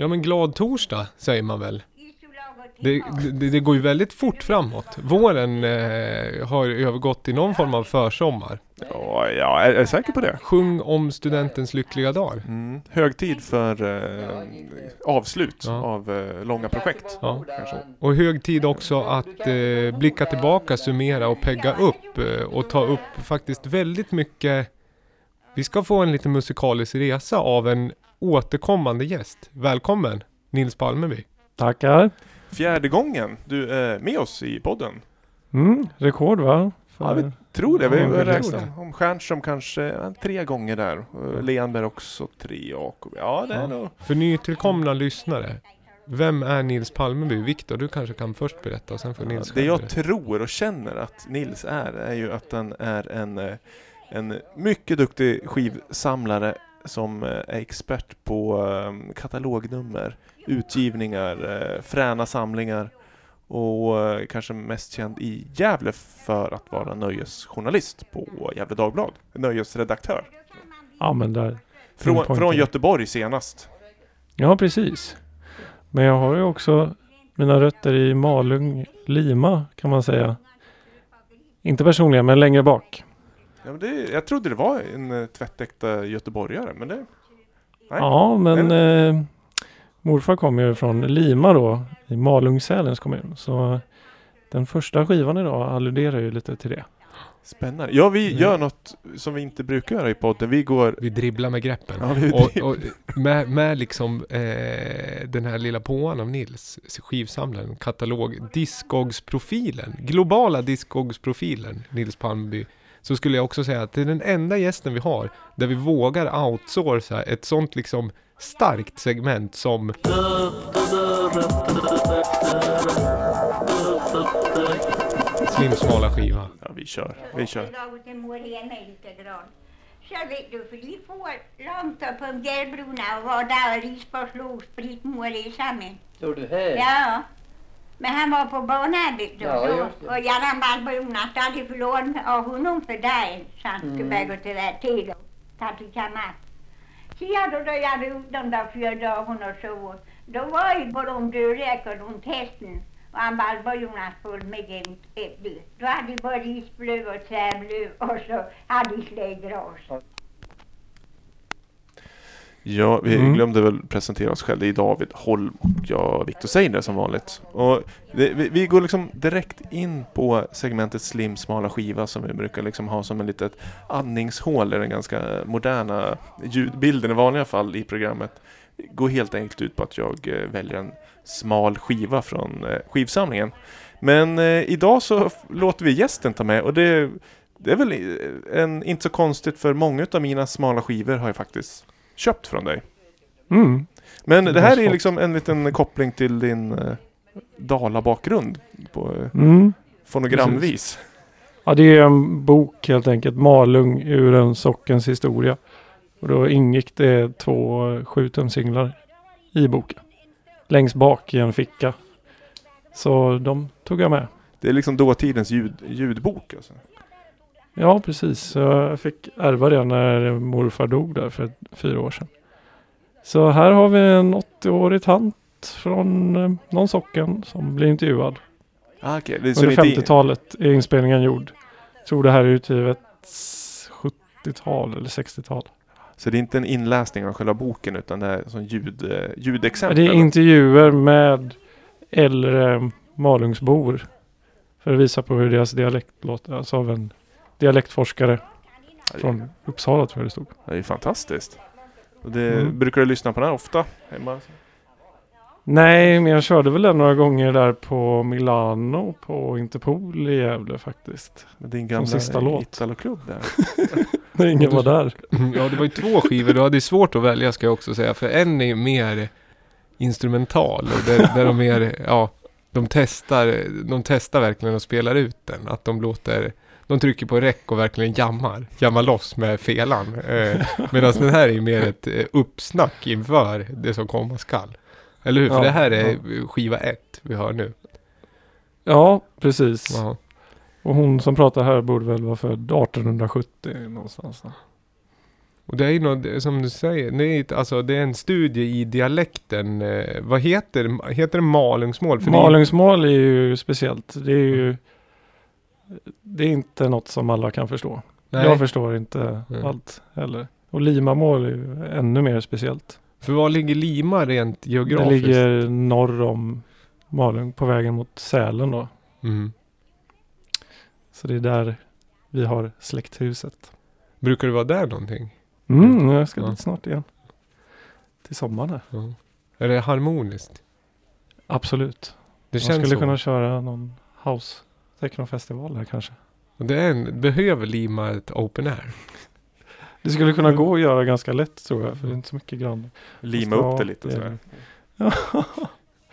Ja men glad torsdag säger man väl. Det, det, det går ju väldigt fort framåt. Våren eh, har övergått i någon form av försommar. Ja, jag är, är säker på det. Sjung om studentens lyckliga dagar. Mm. Hög för eh, avslut Ja. av eh, långa projekt. Ja. Och hög tid också att eh, blicka tillbaka, summera och pegga upp eh, och ta upp faktiskt väldigt mycket. Vi ska få en liten musikalisk resa av en återkommande gäst. Välkommen Nils Palmeby. Tackar. Fjärde gången du är med oss i podden. Mm, rekord va? Ja, vi tror det. Vi har räknat om Stjernström kanske tre gånger där. Leanberg också tre. Jakob. Ja, det är Ja. nog... För nytillkomna lyssnare. Vem är Nils Palmeby? Viktor, du kanske kan först berätta och sen får Nils Det jag berätta. tror och känner att Nils är, är ju att han är en, eh, en mycket duktig skivsamlare som eh, är expert på eh, katalognummer, utgivningar, eh, fräna samlingar och kanske mest känd i Gävle för att vara nöjesjournalist på Gävle Dagblad. Nöjesredaktör. Ja men där. Från, från Göteborg senast. Ja precis. Men jag har ju också mina rötter i Malung, Lima kan man säga. Inte personligen men längre bak. Ja, men det, jag trodde det var en eh, tvättäkta göteborgare, men det... Nej. Ja men eh, morfar kommer ju från Lima då i Malung-Sälens kommun. Så den första skivan idag alluderar ju lite till det. Spännande. Ja, vi Mm. gör något som vi inte brukar göra i podden. Vi går... Vi dribblar med greppen. Ja, vi Och, och med, med liksom eh, den här lilla påan av Nils, skivsamlaren, katalog, Discogs-profilen, globala Discogs-profilen, Nils Palmeby. Så skulle jag också säga att det är den enda gästen vi har där vi vågar outsourca ett sånt liksom starkt segment som Slimsmala skiva. Ja, vi kör. Vi kör. Vet du, får långt upp på Gällbrona och var där och Risborg slog spritmål med. Står du här? Ja. Men han var på. Ja, då. det. Och hade förlåt av honom för dig. Så han skulle Mm. börja gå till ta till kammaren. Så jag då, då jag hade ut de där fyra dagarna och så. Då var ju på de dörräckor runt hästen. Och han Ballbrona följde med en äpple. Då hade vi både isblöv och tvärblöv och så hade vi släggras. Ja, vi Mm. glömde väl presentera oss själva. Det är David Holm och jag, Viktor Seiner som vanligt. Och det, vi, vi går liksom direkt in på segmentet Slim smala skiva som vi brukar liksom ha som en litet andningshål i den ganska moderna ljudbilden i vanliga fall i programmet. Går helt enkelt ut på att jag eh, väljer en smal skiva från eh, skivsamlingen. Men eh, idag så låter vi gästen ta med och det, det är väl eh, en, inte så konstigt för många av mina smala skivor har jag faktiskt köpt från dig. Mm. Men det här är liksom en liten koppling till din eh, Dala-bakgrund på eh, Mm. fonogramvis. Ja, det är en bok helt enkelt. Malung ur en sockens historia. Och då ingick det två 7-tum-singlar i boken. Längst bak i en ficka. Så de tog jag med. Det är liksom dåtidens ljud, ljudbok alltså. Ja, precis. Jag fick ärva det när morfar dog där för fyra år sedan. Så här har vi en 80-årig tant från eh, någon socken som blir intervjuad. Ah, okay. det Under det inte- 50-talet är inspelningen gjord. Jag tror det här är utgivet 70-tal eller 60-tal. Så det är inte en inläsning av själva boken utan det är som ljud, eh, ljudexempel. Det är intervjuer med äldre Malungsbor. För att visa på hur deras dialekt låter. Alltså av en dialektforskare från Uppsala tror jag det stod. Det är fantastiskt. Och det, Mm. Brukar du lyssna på den här ofta? Hemma? Nej, men jag körde väl den några gånger där på Milano på Interpol i Gävle faktiskt. Din gamla sista låt. Italoklubb där. När ingen var där. Ja, det var ju två skivor. Du hade ju svårt att välja ska jag också säga. För en är ju mer instrumental. Och där, där de mer, ja, de testar, de testar verkligen och spelar ut den. Att de låter, de trycker på räck och verkligen jammar. Jammar loss med felan. Eh, Medan den här är mer ett eh, uppsnack inför det som komma skall. Eller hur? För Ja, det här är skiva ett vi hör nu. Ja, precis. Ja. Och hon som pratar här borde väl vara född 1870 någonstans. Och det är ju något, som du säger, det är, alltså, det är en studie i dialekten. Eh, vad heter, heter det malungsmål? För Malungsmål är ju speciellt. Det är ju det är inte något som alla kan förstå. Nej, Jag förstår inte Nej. allt heller. Och limamål är ju ännu mer speciellt. för var ligger Lima rent Det geografiskt? ligger norr om Malung på vägen mot Sälen då. Mm. Så det är där vi har släkthuset. Brukar det vara där någonting? Mm, jag ska Ja. dit snart igen. Till sommaren här. Ja. Är det harmoniskt? Absolut. Det Man känns skulle så. kunna köra någon house technofestival här kanske. Det är en, behöver Lima ett open air? Det skulle kunna gå att göra ganska lätt tror jag. För det är inte så mycket grann. Lima upp det lite sådär.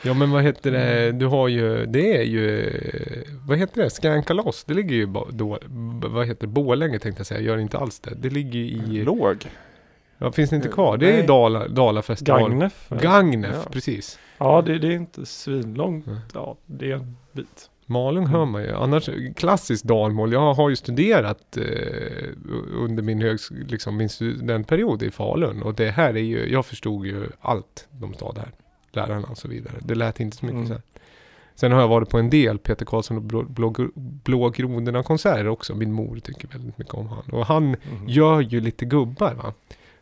Ja men vad heter det, du har ju, det är ju, vad heter det, Skankalas, det ligger ju då, vad heter det, Borlänge tänkte jag säga, gör inte alls det. Det ligger ju i, Låg. ja finns det inte kvar? Det är ju. Dala, Dalafestival. Gagnef. Gagnef, Ja. precis. Ja, det, det är inte svinlångt. Nej. Ja, det är en bit. Malung hör man ju. Annars, klassiskt dalmål. Jag har ju studerat eh, under min, högs, liksom min studentperiod i Falun. Och det här är ju, jag förstod ju allt de sa där. Lärarna och så vidare. Det lät inte så mycket Mm. så här. Sen har jag varit på en del Peter Karlsson och Blå, Blå, Blå Grodorna konserter också. Min mor tycker väldigt mycket om han. Och han gör ju lite gubbar va.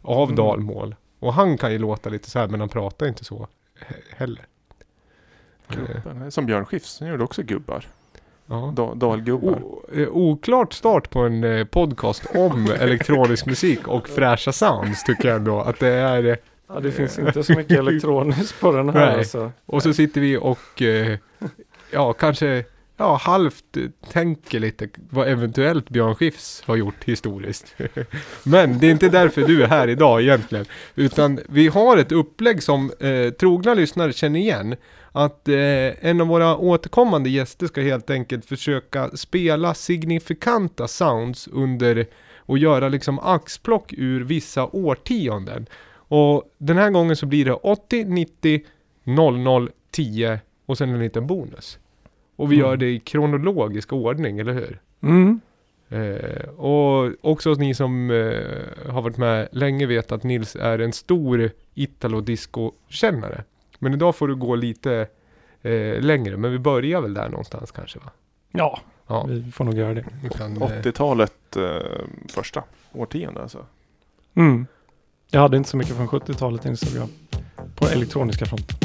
Av Mm. dalmål. Och han kan ju låta lite så här men han pratar inte så he- heller. Gubben. Som Björn Skifs, han gjorde också gubbar. ja. Da, dalgubbar. O, eh, oklart start på en eh, podcast om elektronisk musik och fräscha sounds tycker jag ändå att det är. eh, Ja, det finns inte så mycket elektroniskt på den här Nej. alltså. Och så sitter vi och ja, kanske ja, halvt tänker lite vad eventuellt Björn Skifs har gjort historiskt. Men det är inte därför du är här idag egentligen. Utan vi har ett upplägg som eh, trogna lyssnare känner igen. Att eh, en av våra återkommande gäster ska helt enkelt försöka spela signifikanta sounds under och göra liksom axplock ur vissa årtionden. Och den här gången så blir det 80, 90, 00, 10 och sen en liten bonus. Och vi Mm. gör det i kronologisk ordning, eller hur? Mm. Eh, och också ni som eh, har varit med länge vet att Nils är en stor Italo-disco-kännare. Men idag får du gå lite eh, längre, men vi börjar väl där någonstans kanske va? Ja, Ja, vi får nog göra det. vi kan, eh, 80-talet eh, första årtionde alltså. Mm. Jag hade inte så mycket från 70-talet insåg jag. På elektroniska fronten.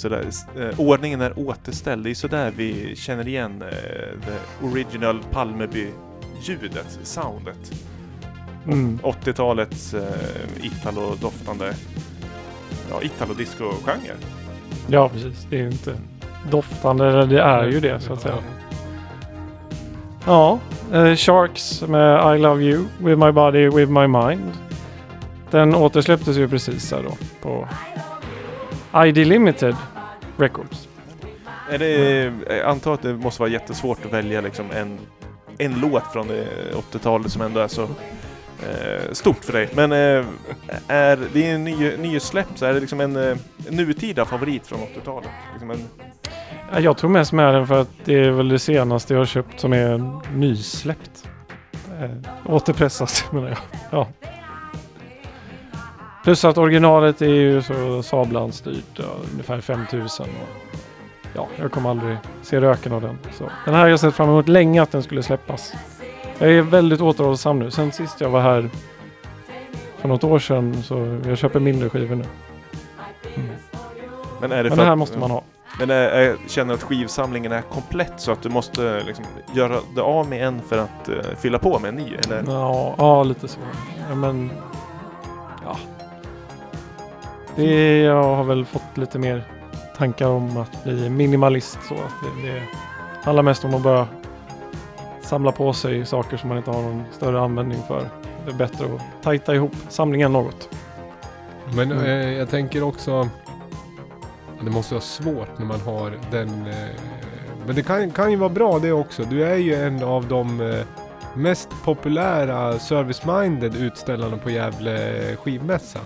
Sådär, eh, ordningen är återställd. Det är sådär vi känner igen eh, the original Palmeby-ljudet, soundet. Mm. 80-talets eh, Italo-doftande, ja, Italo-disco-genre. Ja, precis. Det är ju inte doftande, det är ju det så att säga. Ja, eh, Sharks med I Love You, With My Body, With My Mind. Den återsläpptes ju precis här då på ID Limited Records. Är det, jag antar att det måste vara jättesvårt att välja liksom en, en låt från det 80-talet som ändå är så eh, stort för dig. Men eh, är det är en ny, nysläpp så är det liksom en eh, nutida favorit från 80-talet? Liksom en, Ja, Jag tror mest med den för att det är väl det senaste jag har köpt som är nysläppt. Eh, återpressat menar jag. Ja. Plus att originalet är ju så Sablan-styrt, ja, ungefär 5000. Och, ja, jag kommer aldrig se röken av den. Så. Den här har jag sett fram emot länge att den skulle släppas. Jag är väldigt återhållsam nu. Sen sist jag var här för något år sedan så jag köper mindre skivor nu. men är det Men för det här att- måste man ha. Men är, är, känner att skivsamlingen är komplett så att du måste liksom, göra det av med en för att eh, fylla på med en ny? Eller? Ja, ja lite så. Ja, men... Det, jag har väl fått lite mer tankar om att bli minimalist. Så att det, det handlar mest om att bara samla på sig saker som man inte har någon större användning för. Det är bättre att tajta ihop samlingen något. Men Mm. eh, jag tänker också... Det måste vara svårt när man har den... Eh, men det kan, kan ju vara bra det också. Du är ju en av de eh, mest populära service-minded utställarna på Gävle skivmässa.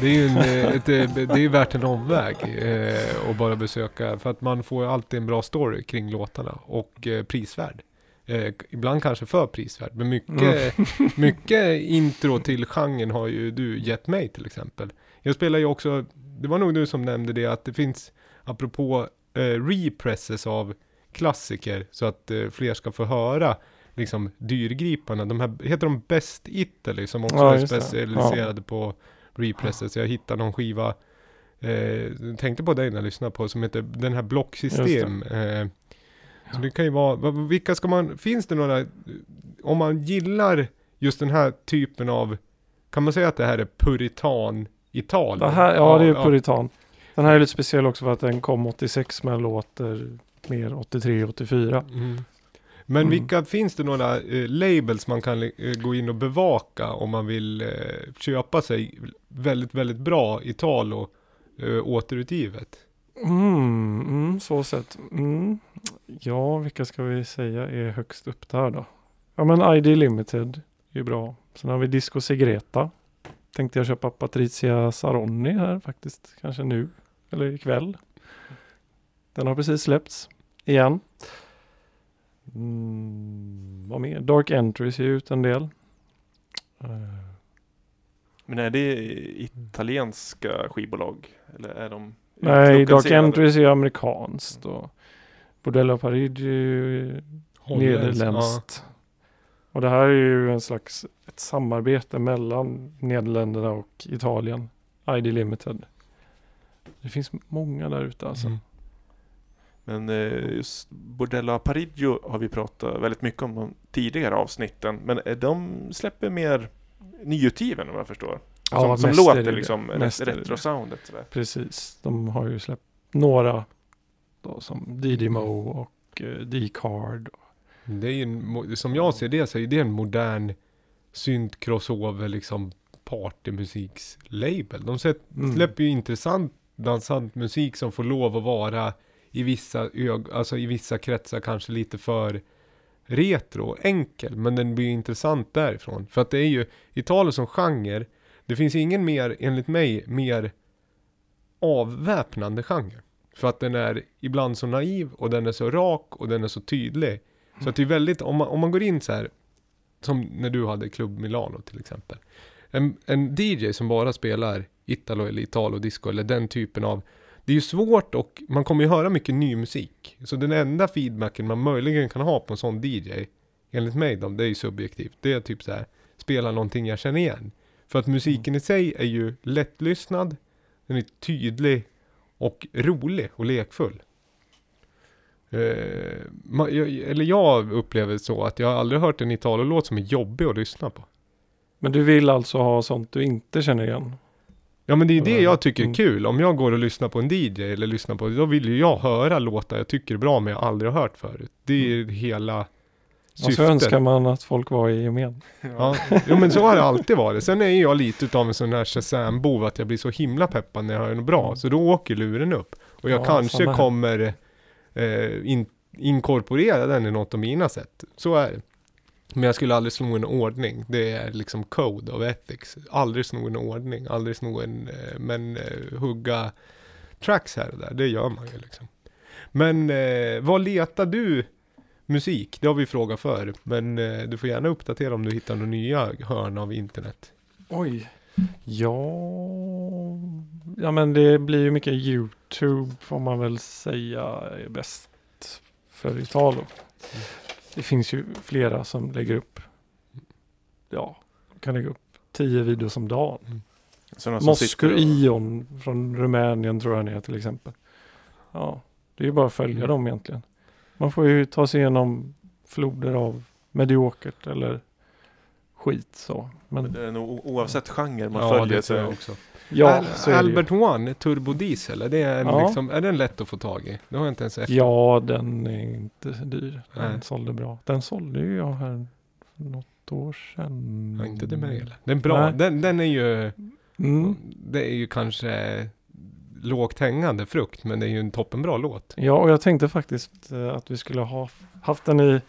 Det är ju en, eh, ett, eh, det är värt en omväg eh, att bara besöka. För att man får alltid en bra story kring låtarna. Och eh, prisvärd. Eh, ibland kanske för prisvärd. Men mycket, mycket intro till genren har ju du gett mig till exempel. Jag spelar ju också, det var nog du som nämnde det, att det finns, apropå eh, represses av klassiker, så att eh, fler ska få höra liksom dyrgriparna. De här, heter de Best Italy som också Ja, är specialiserade på represses. Jag hittade någon skiva, eh, tänkte på dig när jag lyssnade på, som heter den här Blocksystem. Eh, så det kan ju vara, vilka ska man, finns det några, om man gillar just den här typen av, kan man säga att det här är puritan Italien? Det här, ja, det är puritan. Den här är lite speciell också för att den kom 86 men låter mer 83-84. Mm. Men Mm. vilka, finns det några eh, labels man kan eh, gå in och bevaka om man vill eh, köpa sig väldigt, väldigt bra Italo eh, återutgivet? Mm, mm, så sett. Mm. Ja, vilka ska vi säga är högst upp där då? Ja, men ID Limited är bra. Sen har vi Disco Segreta. Tänkte jag köpa Patricia Saronni här faktiskt. Kanske nu eller ikväll. Den har precis släppts igen. Mm, vad mer? Dark Entries ger ut en del. Eh, Men är det italienska skivbolag? Eller är de nej, Dark? Entries är amerikanskt och Bordello Parigi är ju Nederländskt. Och det här är ju en slags ett samarbete mellan Nederländerna och Italien. ID Limited. Det finns många där ute Ja. alltså. Mm. Men eh, just Bordello Parigio har vi pratat väldigt mycket om de tidigare avsnitten. Men är de släpper mer nyutgiven om jag förstår? Ja, som som låter det liksom retro-soundet sådär. Precis. De har ju släppt några då, som Didimo och eh, D-Card. Det är ju en, som jag ser det så är det en modern synt crossover liksom partymusiks-label. De Mm. släpper ju intressant dansant musik som får lov att vara i vissa, ög, alltså i vissa kretsar kanske lite för retro, enkel, men den blir ju intressant därifrån. För att det är ju, Italien som genre, det finns ingen mer, enligt mig, mer avväpnande genre. För att den är ibland så naiv och den är så rak och den är så tydlig. Så att det är väldigt, om man, om man går in så här, som när du hade Club Milano till exempel. En, en DJ som bara spelar Italo eller Italo disco eller den typen av det är ju svårt och man kommer ju höra mycket ny musik. Så den enda feedbacken man möjligen kan ha på en sån DJ, enligt mig då, det är ju subjektivt. Det är typ så här, spela någonting jag känner igen. För att musiken i sig är ju lättlyssnad, den är tydlig och rolig och lekfull. Eh, ma- jag, eller jag upplever så att jag har aldrig hört en Italo-låt som är jobbig att lyssna på. Men du vill alltså ha sånt du inte känner igen? Ja men det är det Mm. jag tycker är Mm. kul. Om jag går och lyssnar på en DJ eller lyssnar på, då vill ju jag höra låtar jag tycker är bra men jag aldrig har hört förut. Det är ju hela Och så syftet. önskar man att folk var i gemen. Ja, jo men så har det alltid varit. Sen är jag lite utav en sån här Shazam-bov att jag blir så himla peppad när jag hör något bra. Så då åker luren upp. Och jag Ja, kanske kommer eh, in, inkorporera den i något av mina sätt. Så är det. Men jag skulle aldrig sno en ordning. Det är liksom code of ethics. Aldrig sno en ordning, aldrig sno en, eh, men eh, hugga tracks här och där. Det gör man ju liksom. Men eh, vad letar du musik? Det har vi frågat för. Men eh, du får gärna uppdatera om du hittar några nya hörn av internet. Oj. Ja, ja men det blir ju mycket YouTube får man väl säga är bäst för Italo. Det finns ju flera som lägger upp, ja, kan lägga upp tio videos om dagen. Moscow sitter och- Ion från Rumänien tror jag han är till exempel. Ja, det är ju bara att följa Mm. dem egentligen. Man får ju ta sig igenom floder av mediokert eller skit så. Men Det är nog oavsett genre man ja, följer det så tror jag också. Ja, Al-. Albert One, Turbo Diesel, är, det en, Ja. liksom, är den lätt att få tag i? Det har jag inte ens efter. Ja, den är inte dyr. Den Nej. sålde bra. Den sålde ju jag här för något år sedan. Ja, inte det med det. Den är bra. Den, den är ju, Mm. det är ju kanske lågt hängande frukt, men det är ju en toppenbra låt. Ja, och jag tänkte faktiskt eh, att vi skulle ha haft den i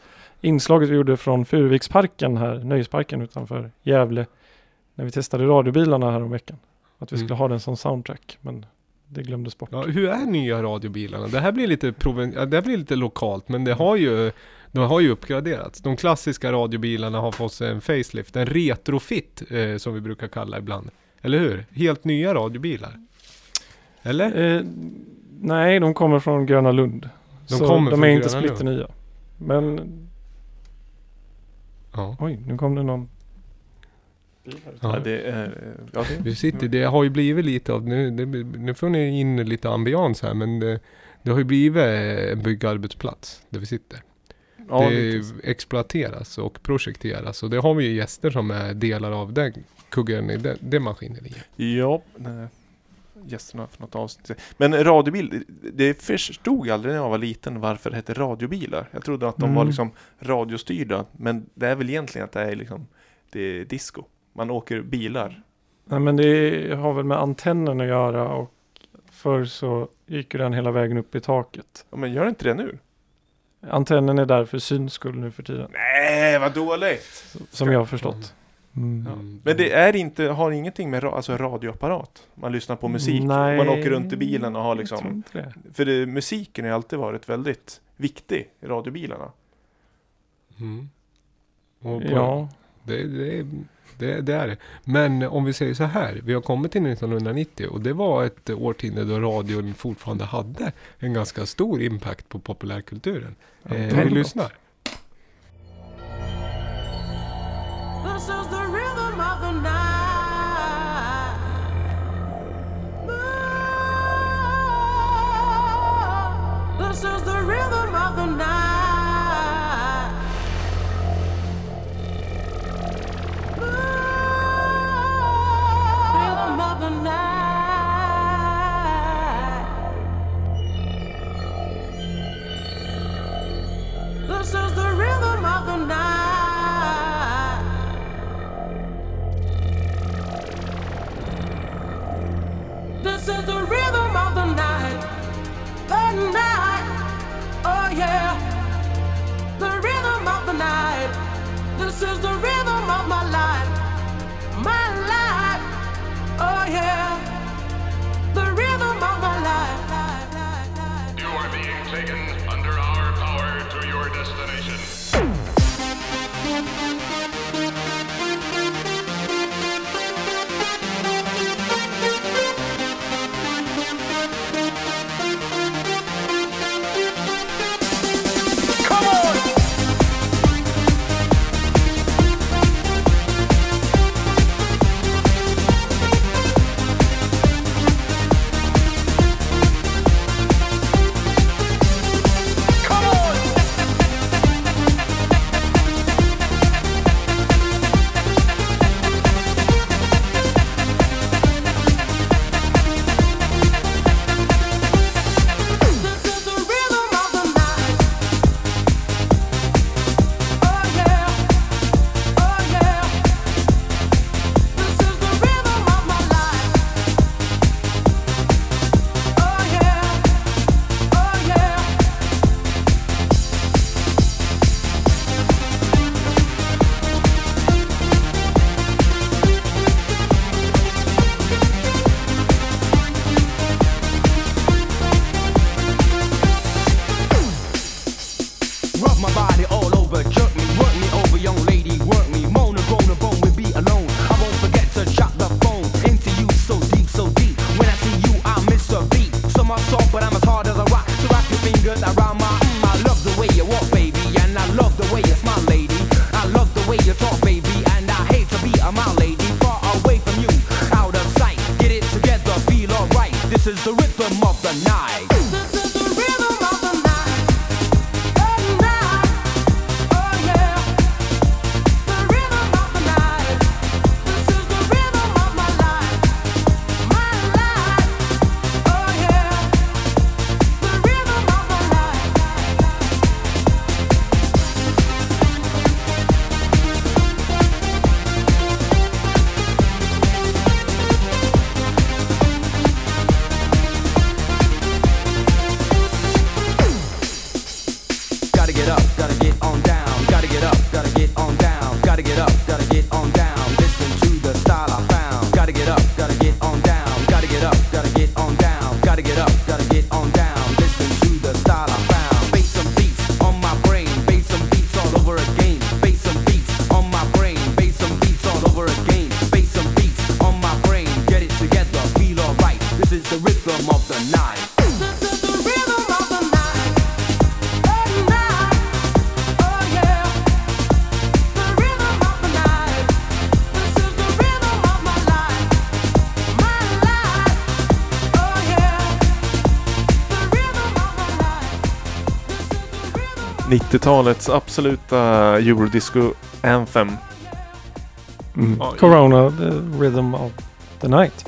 inslaget vi gjorde från Furuviksparken här, nöjesparken utanför Gävle. När vi testade radiobilarna här om veckan. Att vi Mm. skulle ha den som soundtrack, men det glömdes bort. Ja, hur är nya radiobilarna? Det här blir lite, proven, ja, det här blir lite lokalt, men det har ju de har ju uppgraderats. De klassiska radiobilarna har fått en facelift, en retrofit eh, som vi brukar kalla ibland. Eller hur? Helt nya radiobilar. Eller? Eh, nej, de kommer från Gröna Lund. De så kommer de från är inte Gröna Lund. splitternya. Men Ja. oj, nu kom det någon. Ja. Det är, ja, det, Vi sitter, det har ju blivit lite av, nu, det, nu får ni in lite ambians här, men det, det har ju blivit en byggarbetsplats där vi sitter. ja, det exploateras och projekteras och det har vi ju gäster som är delar av den kuggen i det, det maskineriet. Ja, nej. gästerna för något avsnitt. Men radiobil, det förstod jag aldrig när jag var liten varför det hette radiobilar. Jag trodde att de Mm. var liksom radiostyrda. Men det är väl egentligen att det är liksom, det är disco. Man åker bilar. Nej, men det har väl med antennen att göra och förr så gick den hela vägen upp i taket. Ja, men gör inte det nu? Antennen är där för syns skull nu för tiden. Nej, vad dåligt! Som jag har förstått. Mm. Ja. Men det är inte, har ingenting med ra- alltså radioapparat? Man lyssnar på musik. Nej, Man åker runt i bilen och har liksom... det. För det, musiken har alltid varit väldigt viktig i radiobilarna. Mm. Och på, Ja, det, det, det, det är det. Men om vi säger så här, vi har kommit till 1990 och det var ett årtionde då radion fortfarande hade en ganska stor impact på populärkulturen. Ja, Eh, vi lyssnar. This is the rhythm of the night. This is the rhythm of the night. The night. Oh yeah. 90-talets absoluta Eurodisco Anthem. Mm. Ja, Corona, the rhythm of the night.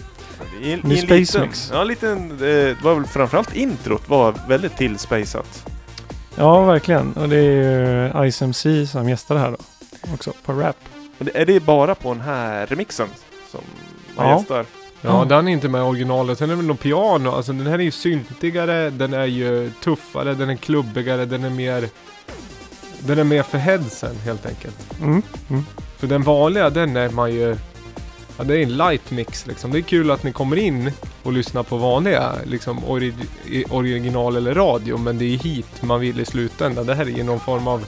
I, i en Ny Space liten, Mix. Ja, liten, eh, det var väl framförallt introt var väldigt tillspejsat. Ja, verkligen. Och det är ju Ice MC som gästar här då. Också på rap. Men det- Är det bara på den här remixen som man Ja. gästar? Ja, den är inte med i originalet. Sen är det väl någon piano. Alltså den här är ju syntigare, den är ju tuffare, den är klubbigare, den är mer... Den är mer för headsen helt enkelt. Mm. Mm. För den vanliga, den är man ju... Ja, det är en light mix liksom. Det är kul att ni kommer in och lyssnar på vanliga, liksom ori original eller radio. Men det är hit man vill i slutändan. Det här är ju någon form av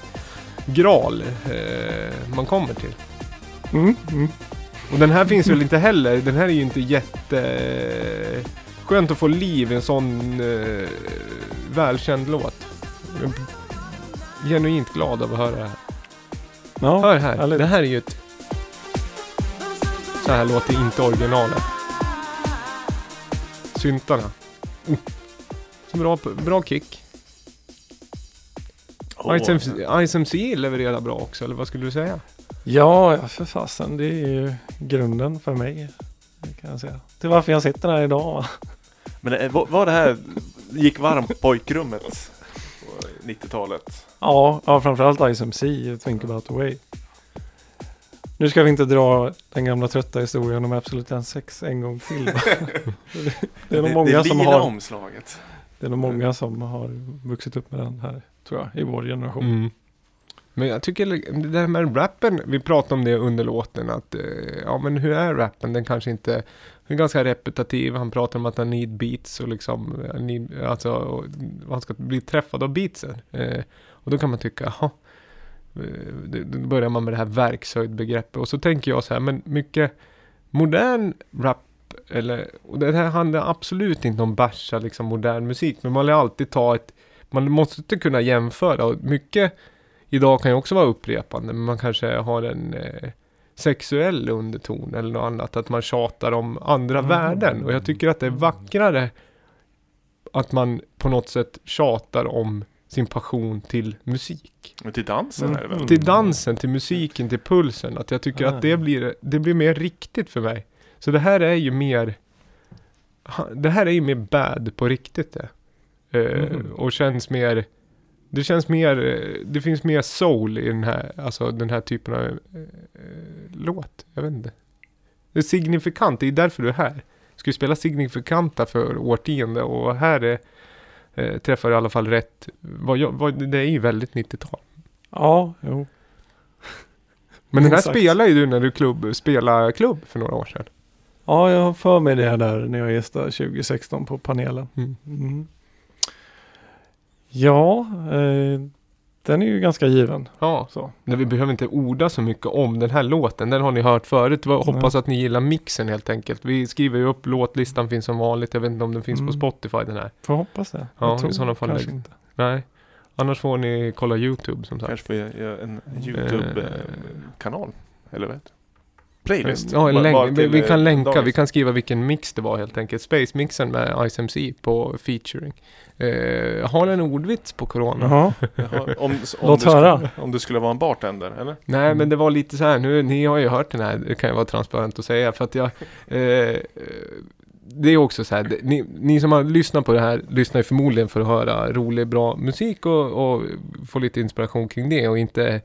gral eh, man kommer till. Mm. Mm. Och den här finns väl inte heller. Den här är ju inte jätte... Skönt att få liv i en sån eh, välkänd låt. Jag är Genuint glad av att höra det här. Ja, Hör här. härligt. Det här är ju ett... Så här låter inte originalet. Syntarna. Oh. Så bra, bra kick. Åh, Ice MC, Ice MC levererar bra också, eller vad skulle du säga? Ja, för fasen. Det är ju grunden för mig. det Kan jag säga. Till varför jag sitter här idag. va? Men eh, var, det här gick varmt pojkrummet 90-talet? Ja, ja framförallt Ice MC, Think about the way. Nu ska vi inte dra den gamla trötta historien om Absolut Sex en gång till. det är nog många det som lila har omslaget. Det är nog många som har vuxit upp med den här, tror jag, i vår generation. Mm. Men jag tycker det där med rappen, vi pratade om det under låten att eh, ja men hur är rappen? Den kanske inte, är ganska repetitiv. Han pratar om att han need beats och liksom, eh, need, alltså och han ska bli träffad av beatsen. Eh, och då kan man tycka, jaha. Eh, då börjar man med det här verkshöjdbegreppet och så tänker jag så här, men mycket modern rap eller, och det här handlar absolut inte om basha liksom modern musik, men man vill alltid ta ett, man måste inte kunna jämföra och mycket idag kan ju också vara upprepande, men man kanske har en eh, sexuell underton eller något annat, att man tjatar om andra Mm. värden. Och jag tycker att det är vackrare att man på något sätt tjatar om sin passion till musik. Men till dansen är det väl? Mm. Till dansen, till musiken, till pulsen. Att jag tycker Ah. att det blir, det blir mer riktigt för mig. Så det här är ju mer Det här är ju mer bad på riktigt det. Mhm. Och känns mer Det känns mer Det finns mer soul i den här Alltså den här typen av eh, eh, Låt. Jag vet inte. Det är signifikant, det är därför du är här. Ska ju spela signifikanta för årtionde och här är eh, Träffar i alla fall rätt. Vad jag, vad, det är ju väldigt 90-tal. Ja, jo. Men den här Exakt. spelade ju du när du klubb, spelade klubb för några år sedan. Ja, jag har för mig det här där när jag gästade 2016 på panelen. Mm. Mm. Ja, eh, den är ju ganska given. Ja, Så. men vi behöver inte orda så mycket om den här låten. Den har ni hört förut. Jag hoppas att ni gillar mixen helt enkelt. Vi skriver ju upp låtlistan finns som vanligt. Jag vet inte om den finns på Mm. Spotify den här. Får hoppas det. Ja, Jag i sådana fall kanske inte. Nej. Annars får ni kolla YouTube som sagt. Kanske får jag göra en YouTube-kanal. Eller vad heter det? Playlist. Ja, en länk. vi, vi kan eh, länka, vi dagens. kan skriva vilken mix det var helt enkelt. Space-mixen med Ice MC på featuring. Eh, har en ordvits på Corona? Jaha. Jaha, om, om, Låt du höra. Skulle, om du skulle vara en bartender, eller? Nej, men det var lite så här, nu, ni har ju hört den här, det kan jag vara transparent och säga, för att jag... Eh, eh, det är också så här, ni, ni som har lyssnat på det här lyssnar ju förmodligen för att höra rolig, bra musik och, och få lite inspiration kring det och inte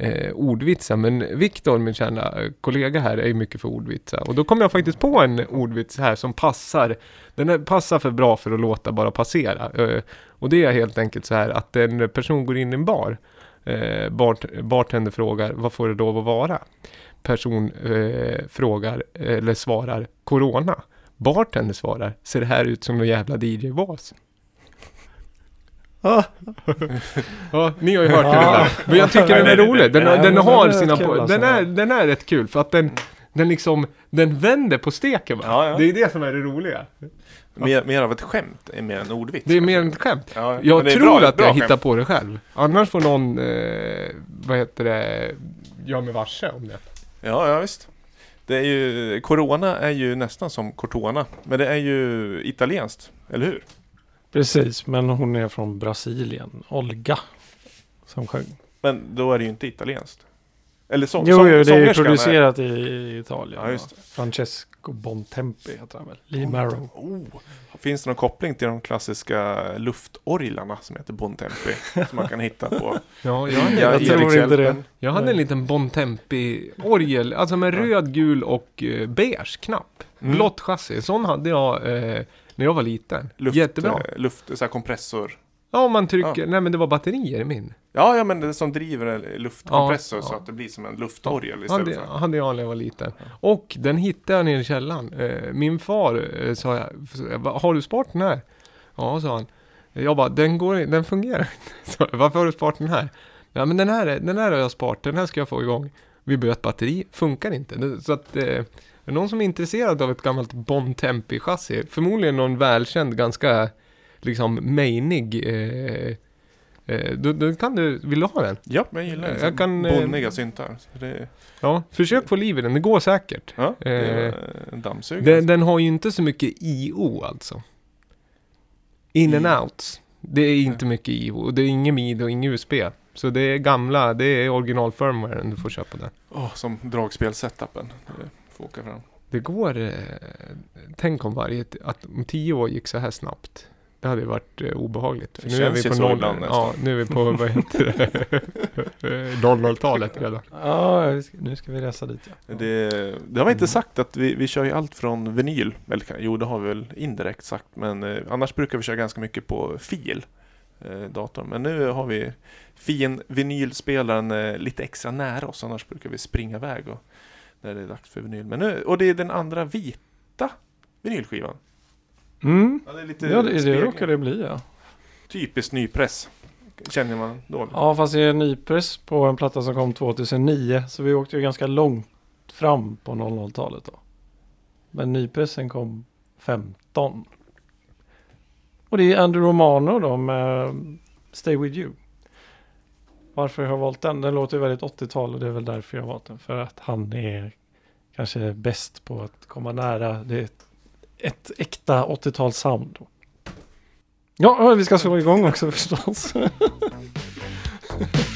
eh, ordvitsar. Men Viktor, min kära kollega här, är ju mycket för ordvitsar. Och då kom jag faktiskt på en ordvits här som passar. Den är, passar för bra för att låta bara passera. Eh, och det är helt enkelt så här att en person går in i en bar. Eh, bart, bartender frågar, vad får det lov att vara? Person eh, frågar, eller svarar, Corona. Bartender svarar, ser det här ut som någon jävla DJ-vas? Ja, ni har ju hört den där. Men jag tycker den är rolig. Den, den har sina... po- alltså. den, är, den är rätt kul för att den, den liksom, den vänder på steken va? Ja, ja. Det är det som är det roliga. Mer, mer av ett skämt är mer en ordvits. Det är mer än ett skämt. Ja, Jag tror bra- att jag skämt. hittar på det själv. Annars får någon, eh, vad heter det, göra mig varse om det. Ja, ja visst. Det är ju, Corona är ju nästan som Cortona. Men det är ju italienskt, eller hur? Precis, men hon är från Brasilien. Olga. Som sjöng. Men då är det ju inte italienskt. Eller så, Jo, sång- jo, det är ju producerat i Italien. Ja, just det. Francesco Bontempi heter han väl. Lee Marrow. Oh, finns det någon koppling till de klassiska luftorglarna som heter Bontempi? som man kan hitta på Ja, jag, Ja, jag tror inte det. jag hade en liten Bontempi-orgel, alltså med röd, gul och eh, beige knapp. Mm. Blått chassi. Sån hade jag eh, när jag var liten. Luft, Jättebra. eh, Luft, så här kompressor. Ja, om man trycker, nej men det var batterier i min. Ja, ja, men det som driver en luftkompressor Ja, så ja. att det blir som en luftorgel istället Hade, för. hade jag när jag var liten. Och den hittade jag nere i källaren. Eh, min far eh, sa, jag, "Va, har du sparat den här? Ja, sa han. Jag bara, den, går, den fungerar inte. Varför har du sparat den här? Ja, men den här, är- den här har jag sparat, den här ska jag få igång. Vi bytte batteri, funkar inte. Det- Så att, är det någon som är intresserad av ett gammalt Bontempi-chassi, förmodligen någon välkänd, ganska liksom mainig, eh, eh, då, då kan du, vill du ha den? Ja, jag gillar Jag liksom kan, eh, bonniga syntar. Det, Ja, försök få liv i den, det går säkert. ja, det är Eh, en dammsugare. Den, den har ju inte så mycket IO alltså. In and I- outs. Det är inte mycket IO. Det är ingen MID och ingen USB. Så det är gamla, det är original firmwaren du får köpa den. Åh, som dragspel-setupen. Det får åka fram. Det går, eh, tänk om varje, att om tio år gick så här snabbt. Det hade ju varit eh, obehagligt. För Det nu är vi på noll, ibland ja, nu är vi på, vad heter det, Eh, 00-talet redan. Ja, nu ska vi resa dit ja. Det, det har vi inte sagt att vi, vi kör ju allt från vinyl. Eller jo, det har vi väl indirekt sagt. Men eh, annars brukar vi köra ganska mycket på fil. Eh, datorn. Men nu har vi fin vinylspelaren eh, lite extra nära oss. Annars brukar vi springa iväg och, när det är dags för vinyl. Men nu, och det är den andra vita vinylskivan. Mm. Ja, det är lite Ja, det, det råkar det bli ja. Typiskt nypress. Känner man då. Ja, fast det är nypress på en platta som kom 2009. Så vi åkte ju ganska långt fram på 00-talet då. Men nypressen kom 15. Och det är Andrew Romano då med Stay With You. Varför jag har valt den? Den låter ju väldigt 80-tal och det är väl därför jag har valt den. För att han är kanske bäst på att komma nära. Det är ett, ett äkta 80-tals sound. Ja, vi ska slå igång också förstås.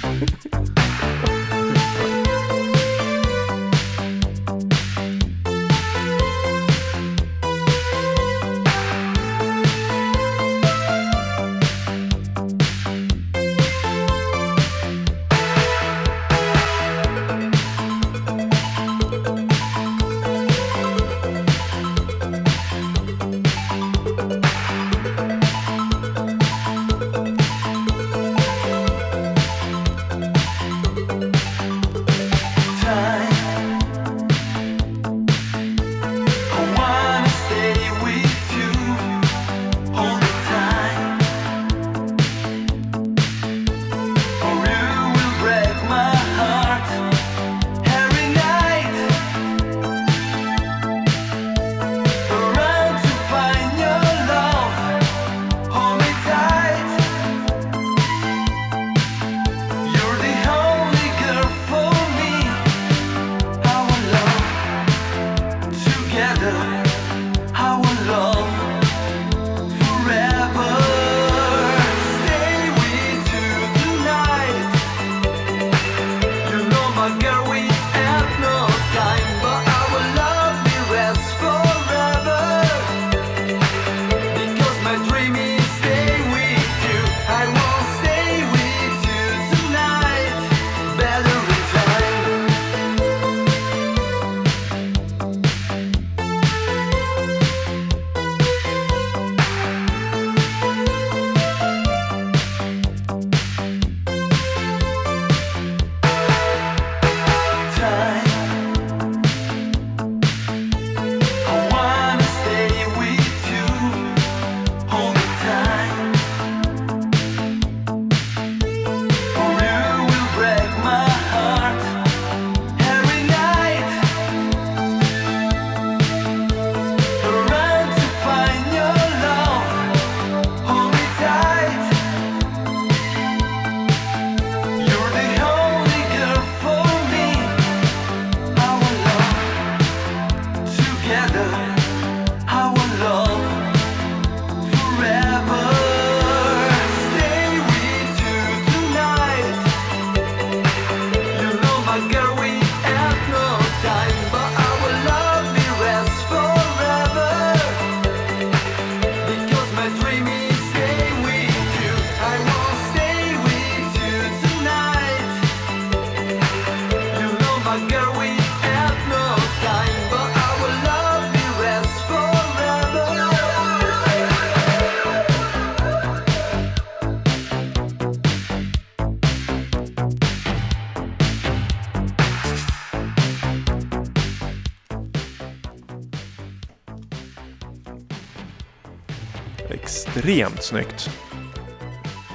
extremt snyggt.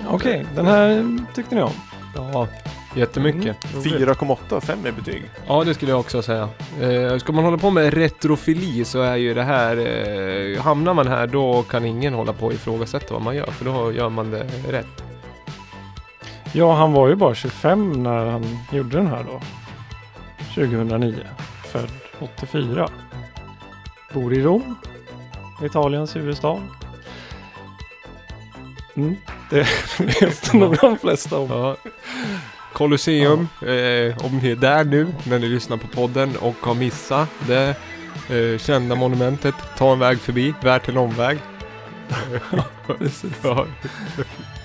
Okej, den här tyckte ni om. Ja, jättemycket. Mm, roligt. 4,8 av 5 i betyg. Ja, det skulle jag också säga. Eh, ska man hålla på med retrofili så är ju det här... Eh, hamnar man här då kan ingen hålla på och ifrågasätta vad man gör, för då gör man det rätt. Ja, han var ju bara 25 när han gjorde den här då. 2009. Född 84. Bor i Rom. Italiens huvudstad. Mm, det vet nog de flesta om. Ja. Colosseum, eh, om ni är där nu när ni lyssnar på podden och har missat det eh, kända monumentet, ta en väg förbi, värt en omväg. ja.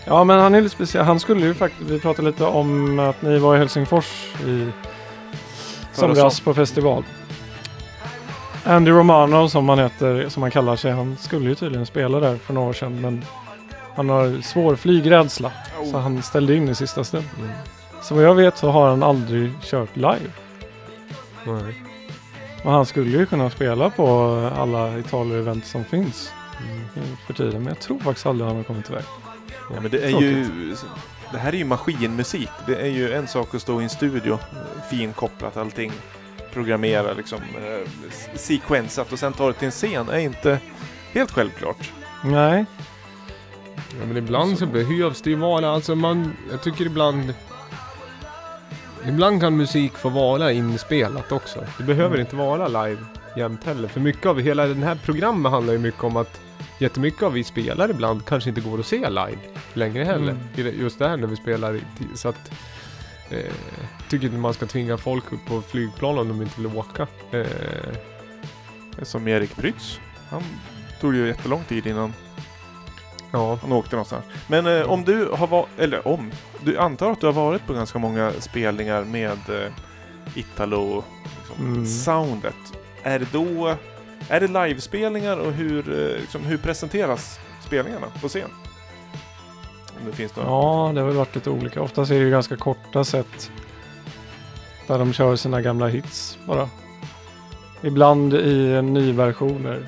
Ja, men han är lite speciell. Han skulle ju faktiskt, vi pratade lite om att ni var i Helsingfors i somras på festival. Andy Romano som han heter, som han kallar sig, han skulle ju tydligen spela där för några år sedan men han har svår flygrädsla så han ställde in i sista stund. Mm. Så vad jag vet så har han aldrig kört live. Nej. Och han skulle ju kunna spela på alla Italien-event som finns Mm. för tiden men jag tror faktiskt aldrig han har kommit iväg. Ja, men det är ju... Det här är ju maskinmusik. Det är ju en sak att stå i en studio, finkopplat allting, programmera liksom, eh, sekvensat och sen ta det till en scen är inte helt självklart. Nej, Ja, men ibland så behövs det ju vara, alltså man, jag tycker ibland Ibland kan musik få vara inspelat också. Det behöver inte vara live jämt heller. För mycket av hela den här programmet handlar ju mycket om att jättemycket av vi spelar ibland kanske inte går att se live längre heller. Mm. Just det här när vi spelar. Så att eh, tycker inte man ska tvinga folk upp på flygplan om de inte vill åka. Eh, Som Erik Prytz. Han tog ju jättelång tid innan ja. han åkte någonstans. Men eh, om du har varit, eller om, du antar att du har varit på ganska många spelningar med eh, Italo liksom, Mm. Är det då, är det livespelningar och hur, eh, liksom, hur presenteras spelningarna på scen? Om det finns några. Ja, det har väl varit lite olika. Oftast är det ju ganska korta set. Där de kör sina gamla hits bara. Ibland i nyversioner.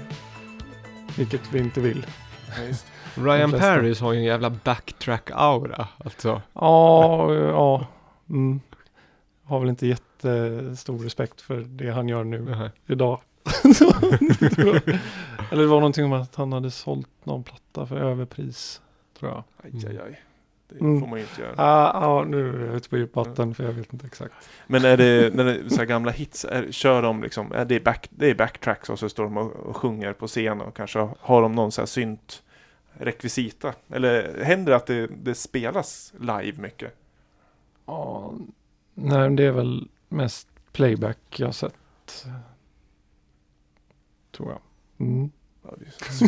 Vilket vi inte vill. Ja. Ryan. Paris har ju en jävla backtrack-aura. Alltså. Ja, ja. Mm. Har väl inte jättestor respekt för det han gör nu Nej. idag. Eller det var någonting om att han hade sålt någon platta för överpris. Tror jag. Aj, aj, aj. Det Mm. får man ju inte göra. Ah, ja, nu är jag ute på djupt vatten för jag vet inte exakt. Men är det, när det är så här gamla hits, är, kör de liksom, är det, back, det är backtracks och så står de och, och sjunger på scen och kanske har de någon så här synt rekvisita? Eller händer det att det, det spelas live mycket? Ja, nej, men det är väl mest playback jag har sett. Tror jag. Mm. Ja, det är så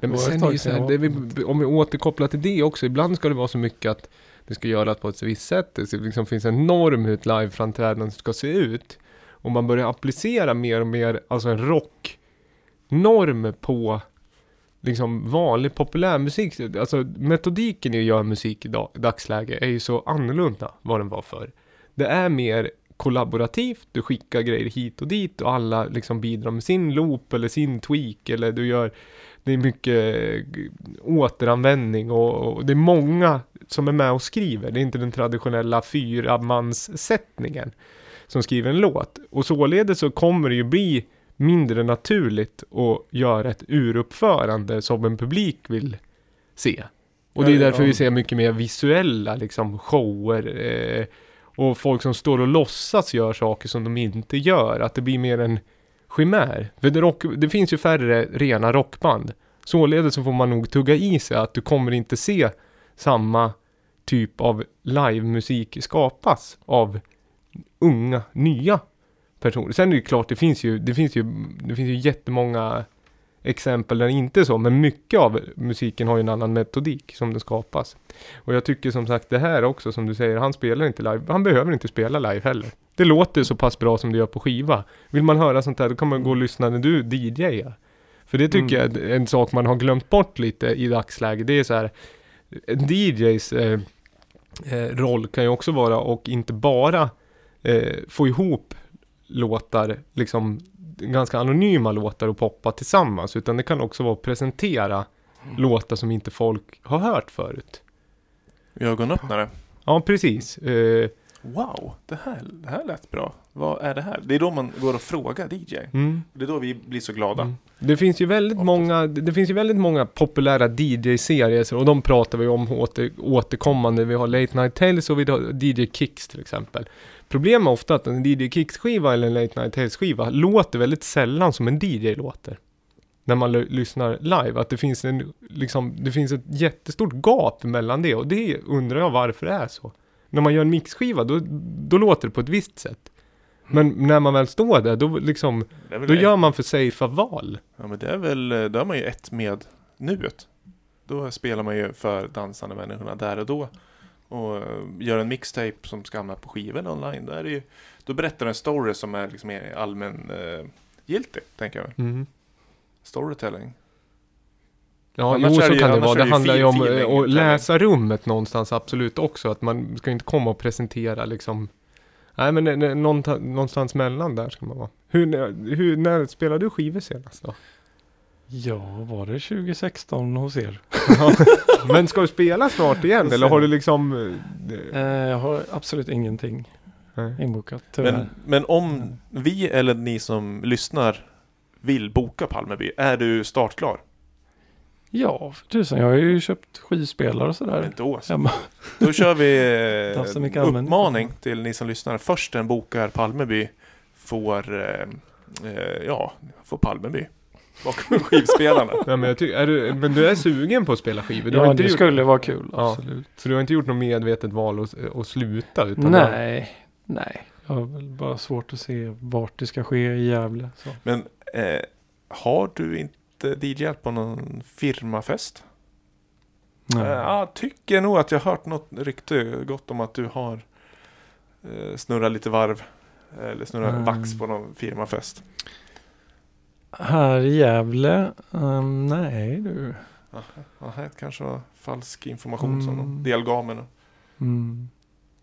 men sen är ju här, det vi, om vi återkopplar till det också, ibland ska det vara så mycket att det ska göras på ett visst sätt. Det liksom finns en norm hur ett liveframträdande ska se ut. Och man börjar applicera mer och mer, alltså en rocknorm på liksom vanlig populärmusik. Alltså metodiken i att göra musik i dag, dagsläge är ju så annorlunda vad den var förr. Det är mer kollaborativt, du skickar grejer hit och dit och alla liksom bidrar med sin loop eller sin tweak eller du gör det är mycket eh, återanvändning och, och det är många som är med och skriver. Det är inte den traditionella fyramanssättningen som skriver en låt. Och således så kommer det ju bli mindre naturligt att göra ett uruppförande som en publik vill se. Och det är därför vi ser mycket mer visuella liksom shower eh, och folk som står och låtsas gör saker som de inte gör. Att det blir mer en chimär. För det, rock, det finns ju färre rena rockband. Således så får man nog tugga i sig att du kommer inte se samma typ av livemusik skapas av unga, nya personer. Sen är det ju klart, det finns ju, det finns ju, det finns ju jättemånga exempel där det inte är så, men mycket av musiken har ju en annan metodik som den skapas. Och jag tycker som sagt det här också, som du säger, han spelar inte live, han behöver inte spela live heller. Det låter så pass bra som det gör på skiva. Vill man höra sånt här, då kan man gå och lyssna när du DJar. För det tycker jag är en sak man har glömt bort lite i dagsläget. Det är så här, en DJs eh, eh, roll kan ju också vara och inte bara eh, få ihop låtar, liksom ganska anonyma låtar och poppa tillsammans. Utan det kan också vara att presentera låtar som inte folk har hört förut. Ögonöppnare. Ja, precis. Eh, Wow, det här, det här lät bra. Vad är det här? Det är då man går och frågar DJ. mm. Det är då vi blir så glada. Mm. Det finns ju väldigt Oftast. många, det finns ju väldigt många populära DJ-serier och de pratar vi om åter, återkommande. Vi har Late Night Tales och vi har DJ Kicks till exempel. Problemet är ofta att en DJ Kicks-skiva eller en Late Night Tales-skiva låter väldigt sällan som en DJ låter. När man lyssnar live, att det finns en, liksom, det finns ett jättestort gap mellan det och det undrar jag varför det är så. När man gör en mixskiva, då, då låter det på ett visst sätt. Men när man väl står där, då liksom, då det. gör man för safea val. Ja men det är väl, då är man ju ett med nuet. Då spelar man ju för dansande människorna där och då. Och eh, gör en mixtape som ska hamna på skivan online. Då, är det ju, då berättar en story som är liksom mer allmän eh, giltig, tänker jag. Mm. Storytelling. Ja, Annars jo så ju- kan det vara. Det handlar ju om eh, att läsa rummet någonstans absolut också. Att man ska inte komma och presentera liksom Nej men eh, någonstans mellan där ska man vara. Hur, hur, när spelade du skivor senast då? Ja, var det 2016 hos er? men ska du spela snart igen eller har du liksom eh, Eh, jag har absolut ingenting nej. inbokat tyvärr. Men, men om vi eller ni som lyssnar vill boka Palmeby, är du startklar? Ja, för tusan. Jag har ju köpt skivspelare och sådär. då så. Hemma. Då kör vi eh, uppmaning till ni som lyssnar. Först den bokar Palmeby får, eh, ja, får Palmeby bakom skivspelarna. Ja, men, jag ty- är du, men du är sugen på att spela skivor? Du har Ja, inte det gjort, skulle vara kul. Ja. Absolut. Så du har inte gjort något medvetet val att, att sluta? Utan du har- Nej, nej. Jag har väl bara svårt att se vart det ska ske i Gävle. Så. Men eh, har du inte DJat på någon firmafest? Nej. Eh, Ja, tycker nog att jag har hört något rykte gott om att du har eh, snurrat lite varv. Eller snurrat Mm. vax på någon firmafest. Här i Gävle? ehm, nej du. Ja, det kanske var falsk information som Mm. de delgav mig. nu. Mm.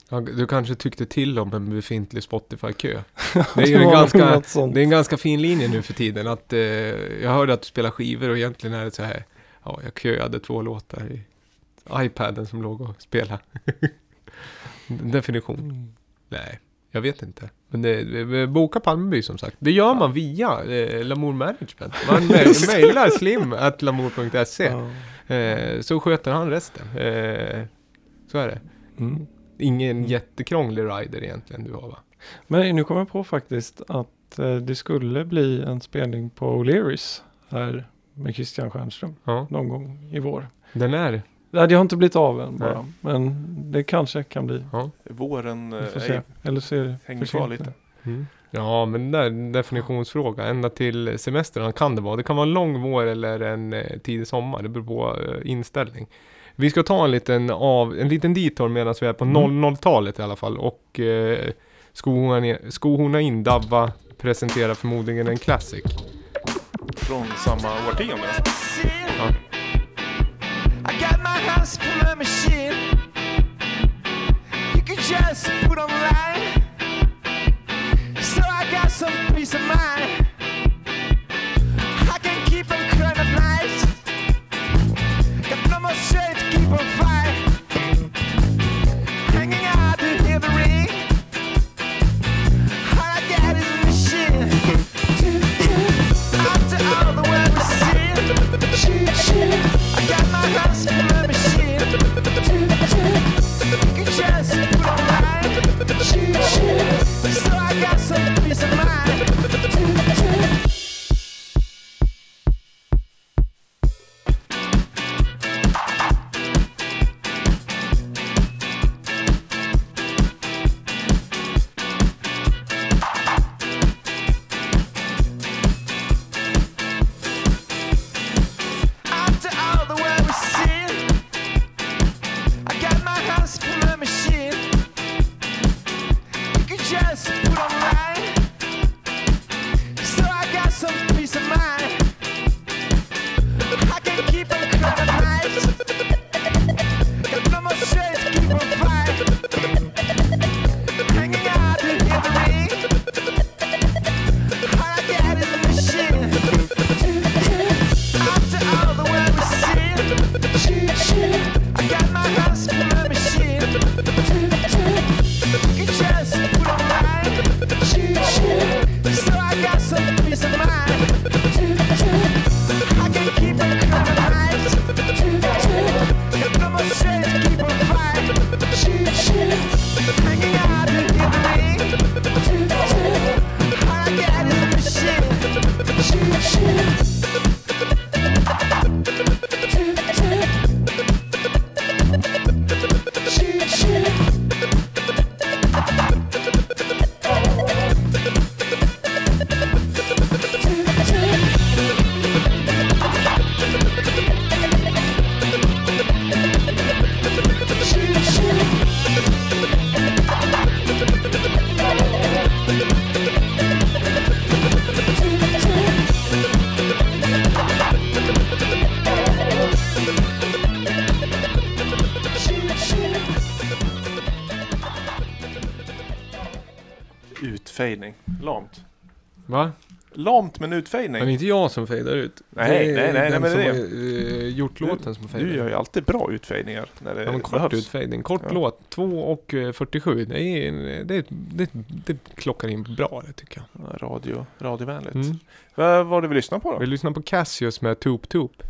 Ja, du kanske tyckte till om en befintlig Spotify-kö. Det är ju Det en ganska, det är en ganska fin linje nu för tiden. Att, eh, jag hörde att du spelar skivor och egentligen är det så här. Ja, jag köade två låtar i iPaden som låg och spelade. Definition. Mm. Nej, jag vet inte. Men det, boka Palmeby som sagt. Det gör man via eh, Lamour Management. Man ma- mailar slim at lamour.se. Eh, så sköter han resten. Eh, så är det. Mm. Ingen jättekrånglig rider egentligen du har va? Men nu kommer jag på faktiskt att eh, det skulle bli en spelning på O'Learys här med Christian Stjernström Ja, någon gång i vår. den är. Nej, det har inte blivit av än bara. Nej. Men det kanske kan bli. Ja. Våren eh, Eller så är det hänger kvar lite. Mm. Ja, men det är en definitionsfråga. Ända till semestern kan det vara. Det kan vara en lång vår eller en eh, tidig sommar. Det beror på eh, inställning. Vi ska ta en liten, av, en liten detour medan vi är på Mm. 00-talet i alla fall. Och eh, skohorna, skohorna in Davva presenterar förmodligen en classic. Från samma årtionde. Ja. Full of machine. You can just put online. So I got some peace of mind. I can keep on at night. No more keep on fight. Va? Lamt men Men det är inte jag som fejdar ut. Nej, det är nej, nej, den men som det är har eh, gjort låten som fejdar Du gör ju alltid bra utfejdningar när det Ja, men kort behövs. utfejdning. Kort Ja. låt. 2 och eh, 47. Det, är, det, det, det klockar in bra det tycker jag. Ja, Radio, radiovänligt. Mm. Vad var det vi lyssnade på då? Vi lyssnar på Cassius med Toop Toop.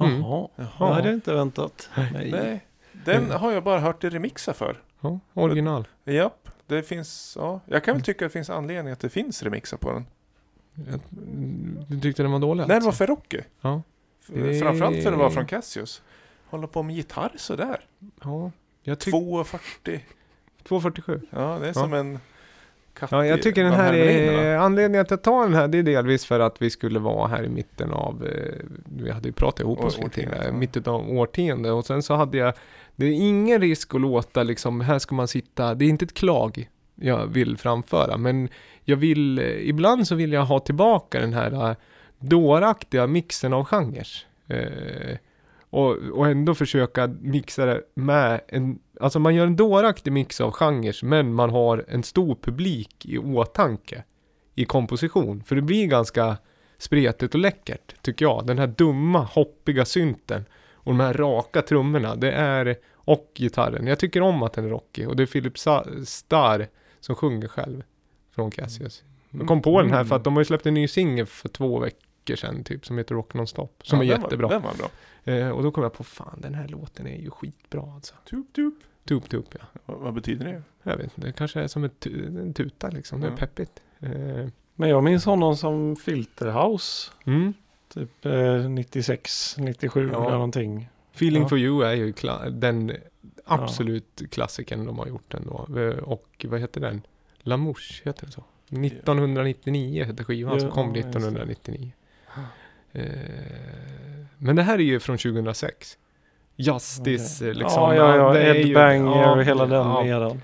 Mm. Jaha. Jaha. Det hade jag inte väntat. Nej. Nej, den har jag bara hört det remixa för. Ja, original. Japp, det finns, ja. Jag kan väl tycka att det finns anledning att det finns remixar på den. Jag, du tyckte den var dålig Nej, den var alltså? för rockig. Ja. Det- Framförallt för att vara från Cassius. Hålla på med gitarr sådär. Ja, jag tycker... 2,40. 2.47. Ja, det är som en katt Ja, jag tycker den här är, anledningen att jag tar den här, det är delvis för att vi skulle vara här i mitten av, eh, vi hade ju pratat ihop oss lite ja. mitten av årtionde och sen så hade jag, det är ingen risk att låta liksom, här ska man sitta, det är inte ett klag jag vill framföra, men jag vill, eh, ibland så vill jag ha tillbaka den här eh, dåraktiga mixen av genrer. Eh, och, och ändå försöka mixa det med en, alltså man gör en dåraktig mix av genrer men man har en stor publik i åtanke i komposition. För det blir ganska spretigt och läckert tycker jag. Den här dumma hoppiga synten och de här raka trummorna. Det är, och gitarren. Jag tycker om att den är rockig och det är Philip Starr som sjunger själv från Cassius. Jag kom på den här för att de har ju släppt en ny singel för två veckor sedan typ som heter Rock Non-Stop. Som Ja, är den jättebra. Var, den var bra. Eh, och då kom jag på, fan den här låten är ju skitbra alltså. Tup, tup. Tup tup ja. Vad, vad betyder det? Jag vet inte, det kanske är som ett, en tuta liksom. Det är Ja. peppigt. Eh, Men jag minns honom som Filterhouse. mm. Typ eh, 96, 97 Ja. eller någonting. Feeling Ja. for you är ju den absolut klassikern de har gjort ändå. Eh, Och vad heter den? Lamouche heter det så? 1999 hette skivan Ja, som kom ja, just det. 1999. Eh, men det här är ju från 2006. Justice eh, liksom. ja, ja, ja. Ed Banger ja, och hela den ja, eran.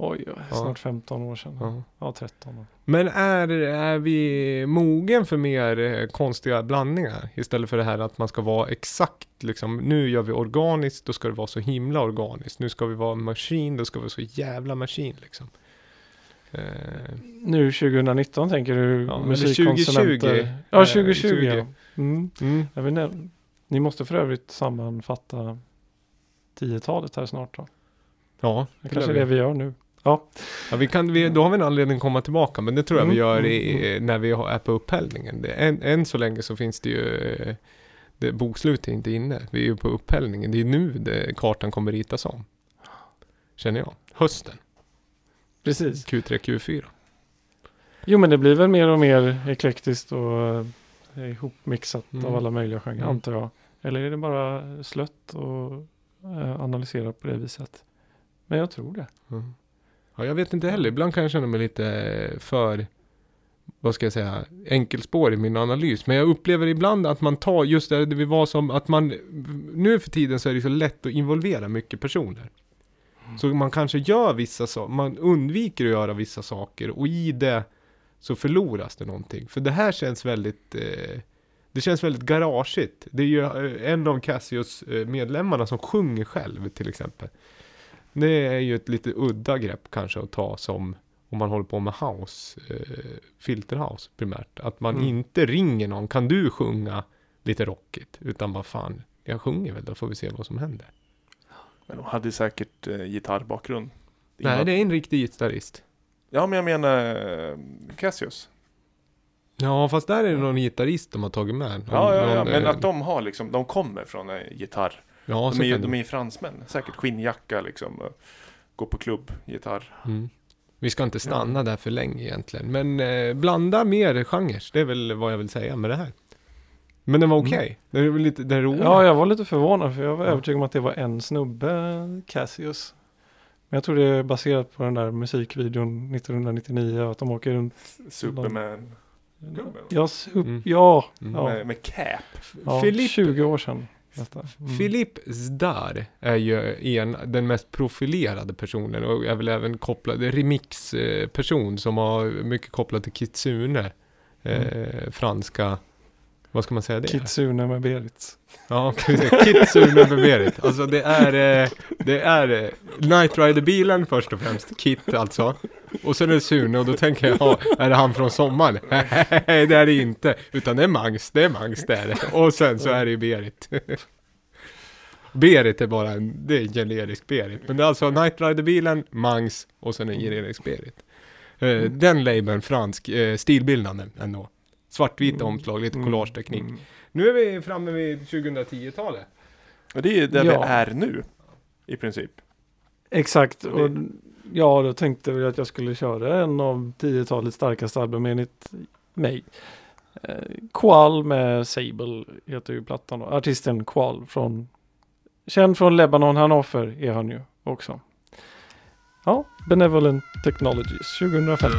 Oj, snart 15 år sedan. ja. Ja, 13 år. Men är, är vi mogen för mer eh, konstiga blandningar? Istället för det här att man ska vara exakt liksom, nu gör vi organiskt, då ska det vara så himla organiskt. Nu ska vi vara maskin, då ska vi vara så jävla maskin liksom. Eh, Nu 2019 tänker du Ja, musikkonsumenter? 2020. Ja, Eh, 2020. 20. Ja. Mm. mm, vet ni måste för övrigt sammanfatta 10-talet här snart då. ja, Det kanske är det vi gör nu. Ja, Ja, vi kan, vi, då har vi en anledning att komma tillbaka, men det tror jag vi Mm, gör mm, i, när vi är på upphällningen. Det, än, än så länge så finns det ju, det, bokslutet är inte inne. Vi är ju på upphällningen. Det är nu det, kartan kommer ritas om. Känner jag. Hösten. precis. Q3, Q4. Jo, men det blir väl mer och mer eklektiskt och eh, ihopmixat Mm. av alla möjliga genrer, Mm. antar jag. Eller är det bara slött och eh, analyserat på det viset? Men jag tror det. Mm. Ja, jag vet inte heller. Ibland kan jag känna mig lite för, vad ska jag säga, enkelspår i min analys. Men jag upplever ibland att man tar just det, det vi var som, att man, nu för tiden så är det så lätt att involvera mycket personer. Så man kanske gör vissa saker, man undviker att göra vissa saker och i det så förloras det någonting. För det här känns väldigt, eh, det känns väldigt garageigt. Det är ju eh, en av Cassios eh, medlemmarna som sjunger själv till exempel. Det är ju ett lite udda grepp kanske att ta som om man håller på med house, eh, filterhouse primärt. Att man Mm. inte ringer någon, kan du sjunga lite rockigt? Utan vad fan, jag sjunger väl, då får vi se vad som händer. Men de hade säkert eh, gitarrbakgrund. Nej, det är en riktig gitarrist. Ja, men jag menar eh, Cassius. Ja, fast där är det någon gitarrist de har tagit med. Någon, Ja, ja, ja, någon, men eh, att de har liksom, de kommer från en gitarr. Ja, De är, ju, de det- är ju fransmän. Säkert skinnjacka liksom. och Gå på klubb, gitarr. Mm. Vi ska inte stanna där för länge egentligen. Men eh, blanda mer genrer. Det är väl vad jag vill säga med det här. Men den var okej. Det är väl lite, den är rolig. Ja, jag var lite förvånad för jag var Ja. övertygad om att det var en snubbe, Cassius. Men jag tror det är baserat på den där musikvideon 1999 att de åker runt. Superman. Ja, sup- Mm. ja, Mm. ja. Med, med cap. ja Philip- 20 år sedan. Detta. Mm. Philippe Zdar är ju en, den mest profilerade personen och är väl även kopplad, remix-person som har mycket kopplat till Kitsune. Eh, franska, vad ska man säga det? Kitsune med Berit. Ja. Kitsune med Berit. Alltså det är, eh, det är eh, Night Rider-bilen först och främst. Kit alltså. Och sen är det Sune och då tänker jag, ja, är det han från sommaren? Nej, det är det inte. Utan det är Mangs, det är Mangs det är det. Och sen så är det ju Berit. Berit är bara en, det är en generisk Berit. Men det är alltså Knight Rider-bilen, Mangs och sen en generisk Berit. Eh, den labeln fransk, eh, stilbildande ändå. Svartvita omslag, lite collageteknik. Mm. Nu är vi framme vid 2010-talet. Och det är där vi Ja. är nu. I princip. Exakt. Det- Och, ja, då tänkte vi att jag skulle köra en av 10-talets starkaste album enligt mig. Eh, Qual med Sable heter ju plattan. då. Artisten Qual från Känd från Lebanon, Hannover är han ju också. Ja, Benevolent Technologies 2005.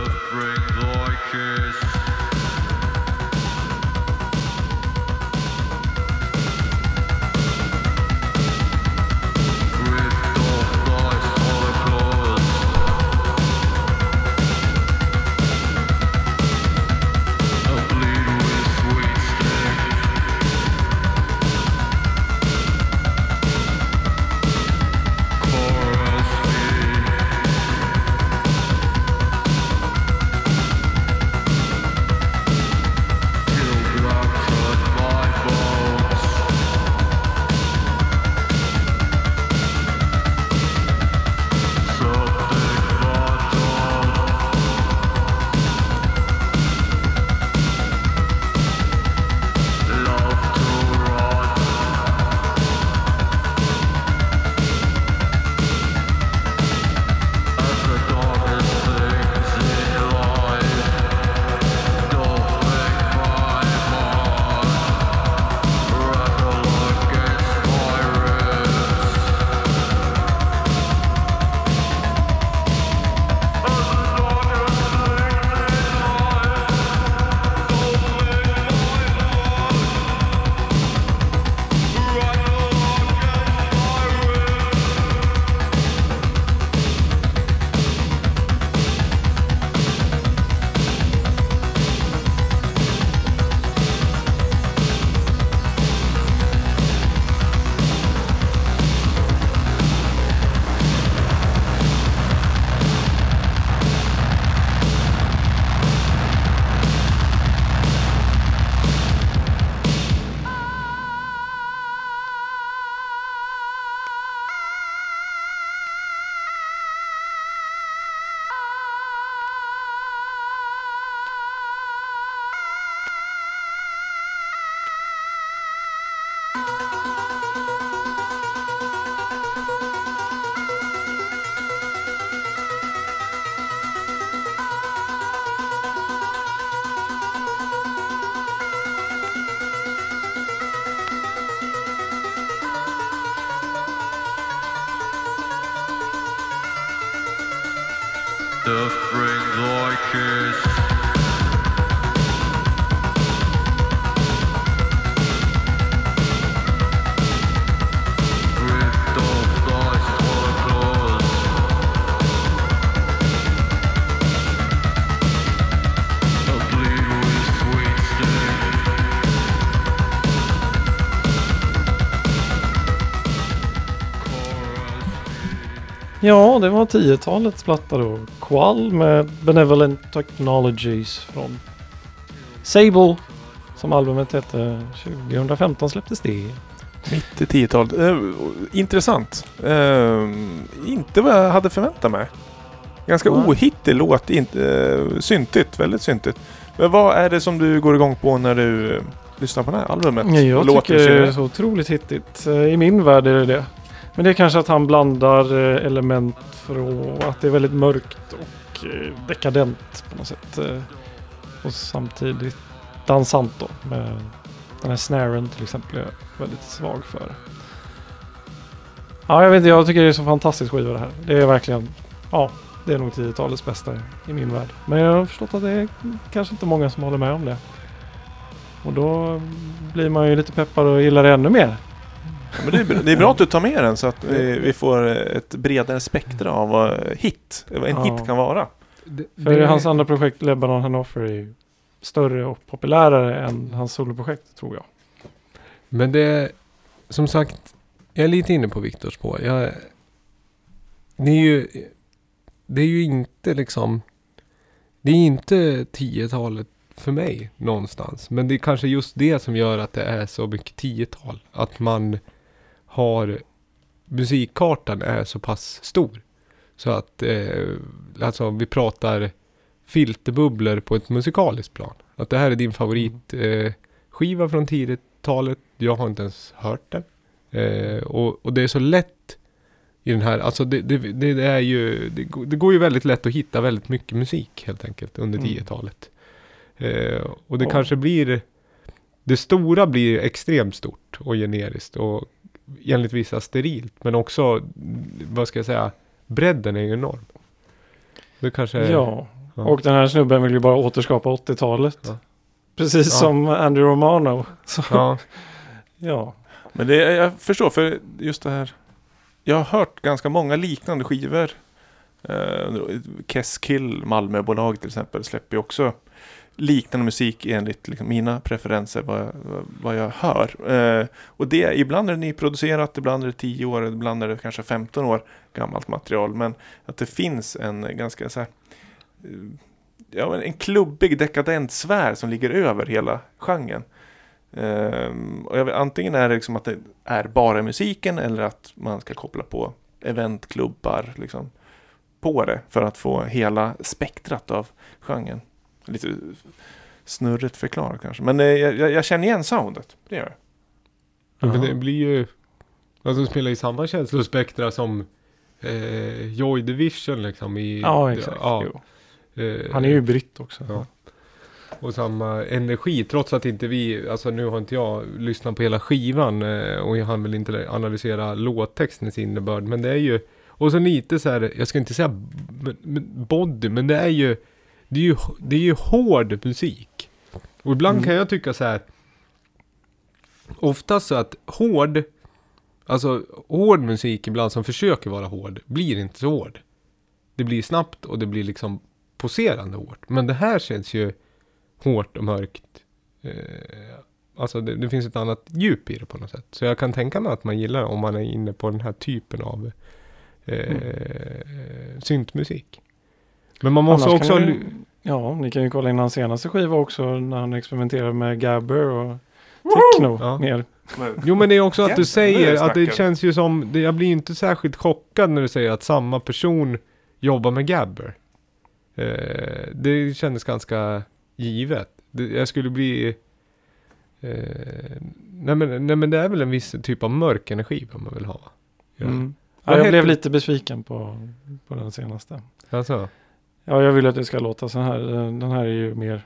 Ja, det var 10-talets platta då. Qual med Benevolent Technologies från Sable. Som albumet hette. 2015 släpptes det. Mitt i 10-talet. Eh, intressant. Eh, inte vad jag hade förväntat mig. Ganska ohittig låt. Inte, eh, syntigt. Väldigt syntigt. Men vad är det som du går igång på när du eh, lyssnar på det här albumet? Ja, jag Låter tycker det är så otroligt hittigt. Eh, I min värld är det det. Men det är kanske att han blandar eh, element från att det är väldigt mörkt och eh, dekadent på något sätt. Eh, och samtidigt dansant då. Med den här snaren till exempel är jag väldigt svag för. Ja, jag vet inte. Jag tycker det är så fantastiskt skiva det här. Det är verkligen, ja, det är nog 10-talets bästa i min värld. Men jag har förstått att det är kanske inte många som håller med om det. Och då blir man ju lite peppad och gillar det ännu mer. Ja, men det, är, bra- det är bra att du tar med den så att vi, vi får ett bredare spektra av vad hit, vad en Ja. hit kan vara. Det, För hans andra projekt Lebanon Hannover är ju större och populärare än hans soloprojekt tror jag. Men det, som sagt, jag är lite inne på Viktors spår. Jag, det är ju, det är ju inte liksom, det är inte 10-talet för mig någonstans. Men det är kanske just det som gör att det är så mycket 10-tal. Att man har, musikkartan är så pass stor. Så att, eh, alltså vi pratar filterbubblor på ett musikaliskt plan. Att det här är din favorit eh, skiva från 10-talet. Jag har inte ens hört den. Eh, och, och det är så lätt i den här, alltså det, det, det, är ju, det, går- det går ju väldigt lätt att hitta väldigt mycket musik helt enkelt under Mm. 10-talet. Eh, och det Ja. kanske blir, det stora blir extremt stort och generiskt och enligt vissa sterilt. Men också, vad ska jag säga, bredden är ju enorm. Det kanske är, Ja, ja. och den här snubben vill ju bara återskapa 80-talet. Ja. Precis Ja. som Andy Romano. Så, ja, ja. Men det, jag förstår, för just det här. Jag har hört ganska många liknande skivor. Uh, Keskill, Malmöbolag till exempel, släpper ju också liknande musik enligt liksom, mina preferenser, vad jag, vad jag hör. Eh, och det, ibland är det nyproducerat, ibland är det 10 år, ibland är det kanske 15 år gammalt material. Men att det finns en ganska så här, eh, ja, en klubbig dekadent sfär som ligger över hela genren. Ehm, och jag vet, antingen är det liksom att det är bara musiken eller att man ska koppla på eventklubbar liksom, på det för att få hela spektrat av genren. Lite snurrigt förklarat kanske. Men eh, jag, jag känner igen soundet. Det gör jag. men det blir ju, alltså de spelar i samma känslospektra som eh, Joy Division liksom i... Ja, exakt. Ja, Jo. eh, Han är ju britt också. Ja. och samma energi trots att inte vi, alltså nu har inte jag lyssnat på hela skivan eh, och jag hann väl inte analysera låttextens innebörd men det är ju och så lite så här, jag ska inte säga body men det är ju det är ju, det är ju hård musik. Och ibland Mm. kan jag tycka så här oftast så att hård Alltså hård musik ibland som försöker vara hård blir inte så hård. Det blir snabbt och det blir liksom poserande hårt. Men det här känns ju hårt och mörkt. Eh, alltså det, det finns ett annat djup i det på något sätt. Så jag kan tänka mig att man gillar det om man är inne på den här typen av eh, syntmusik. Men man måste Annars också... ni- Ja, ni kan ju kolla in hans senaste skiva också när han experimenterar med gabber och techno Ja. mer. Jo men det är också att du säger att det känns ju som, det, jag blir inte särskilt chockad när du säger att samma person jobbar med Gabber. Eh, det kändes ganska givet. Det, jag skulle bli... Eh, nej, men, nej men det är väl en viss typ av mörk energi vad man vill ha. Ja. Mm. Ja, jag heter- blev lite besviken på, på den senaste. Alltså, Ja, jag vill att det ska låta så här. Den den här är ju mer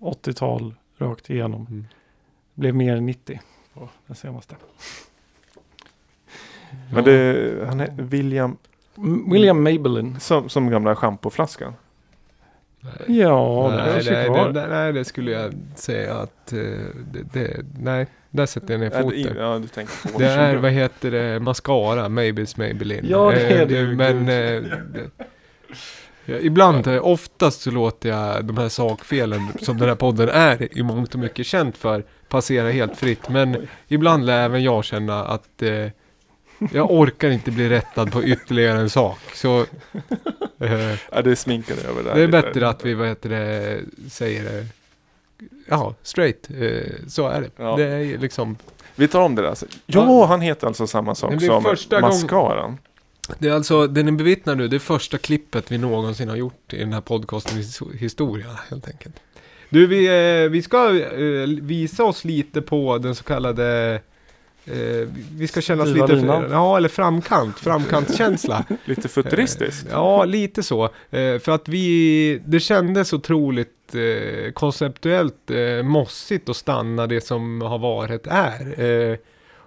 80-tal rakt igenom. Mm. Blev mer 90 på den senaste. Men det, han är William, M- William Maybelline. som, som gamla schampoflaskan. nej. Ja, det nej, ju nej, kvar. det, det, nej, det skulle jag säga att... eh, det, det, nej, där sätter jag ner det- foten. Ja, du tänker på Det är, vad heter det, mascara, Maybes Maybelline. Ja, det är Eh, det ju, Men gud. Eh, det, ja, ibland, eh, oftast så låter jag de här sakfelen som den här podden är i mångt och mycket känt för passera helt fritt. Men ibland lär även jag känna att eh, jag orkar inte bli rättad på ytterligare en sak. Så eh, Ja, det är sminkade över där. det är bättre att vi, vad heter det, säger det. Ja, straight. Eh, så är det. Ja. Det är liksom Vi tar om det där. Alltså. Ja. han heter alltså samma Det sak som första gång- Mascaran. Det är alltså, det ni bevittnar nu, det är första klippet vi någonsin har gjort i den här podcastens his- historia, helt enkelt. Du, vi, eh, vi ska eh, visa oss lite på den så kallade Eh, vi ska känna oss Styva lite, linan. ja eller framkant, framkantskänsla. Lite futuristiskt. Eh, Ja, lite så. Eh, för att vi, det kändes otroligt konceptuellt mossigt att stanna det som har varit är.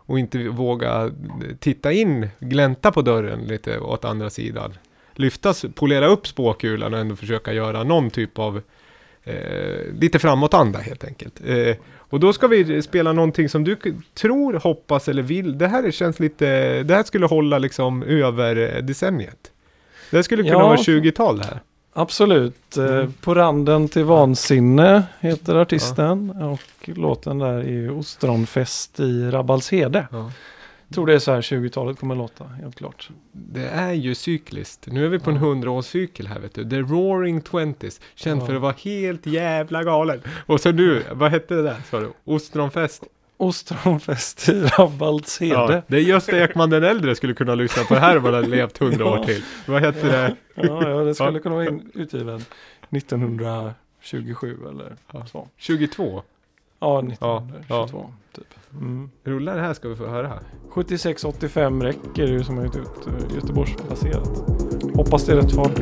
Eh, och inte våga titta in, glänta på dörren lite åt andra sidan. Lyftas, polera upp spåkulan och ändå försöka göra någon typ av eh, lite framåtanda helt enkelt. Eh, och då ska vi spela någonting som du tror, hoppas eller vill. Det här känns lite, det här skulle hålla liksom över eh, decenniet. Det här skulle kunna Ja, vara för- 20-tal det här. Absolut. Eh, Mm. På randen till vansinne heter artisten. Och låten där är Ostronfest i Rabbalshede. Ja. tror det är så här 20-talet kommer låta, helt klart. Det är ju cykliskt. Nu är vi på en hundraårscykel här vet du. The Roaring Twenties. Känd Ja. för att vara helt jävla galen. Och så nu, vad hette det där sa du? Ostronfest? Ostronfest i Rabbalshede. det är Gösta Ekman den äldre skulle kunna lyssna på det här om han hade levt hundra år Ja. till. Vad hette det? Ja, ja, det skulle Ja. kunna vara in- utgiven 1927 eller så. 22? Ja, 1922 typ. Mm. Rullar det här ska vi få höra. 76-85 räcker ju som är ut, ut, Göteborgsbaserat. Hoppas det är rätt fart.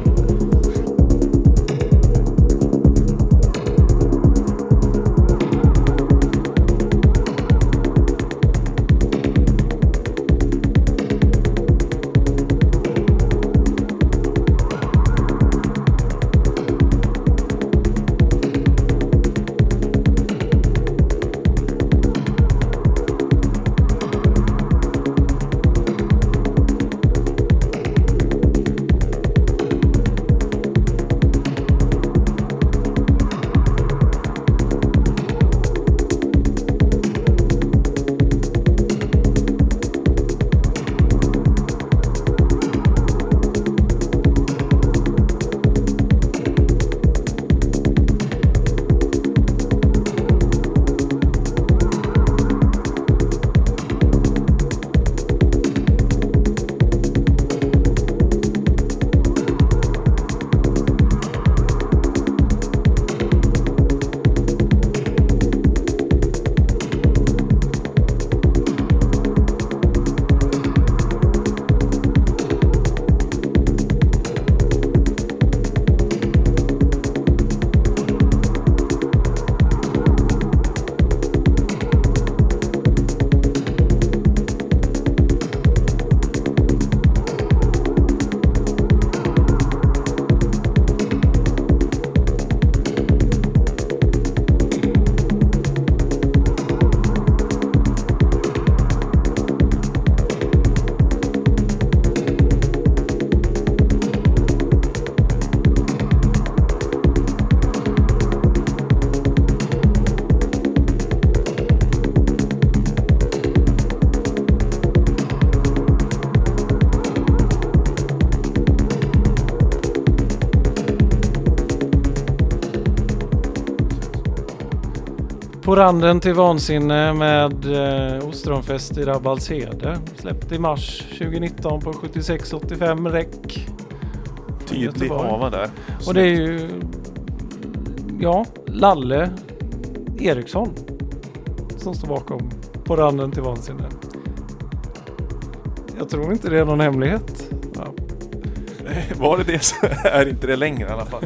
På randen till vansinne med eh, Ostronfest i Rabbalshede. Släppt i mars 2019 på 7685 räck. Tydlig Göteborg. ava där. Och det är ju ja, Lalle Eriksson som står bakom På randen till vansinne. Jag tror inte det är någon hemlighet. Ja. Var det det så är inte det längre i alla fall.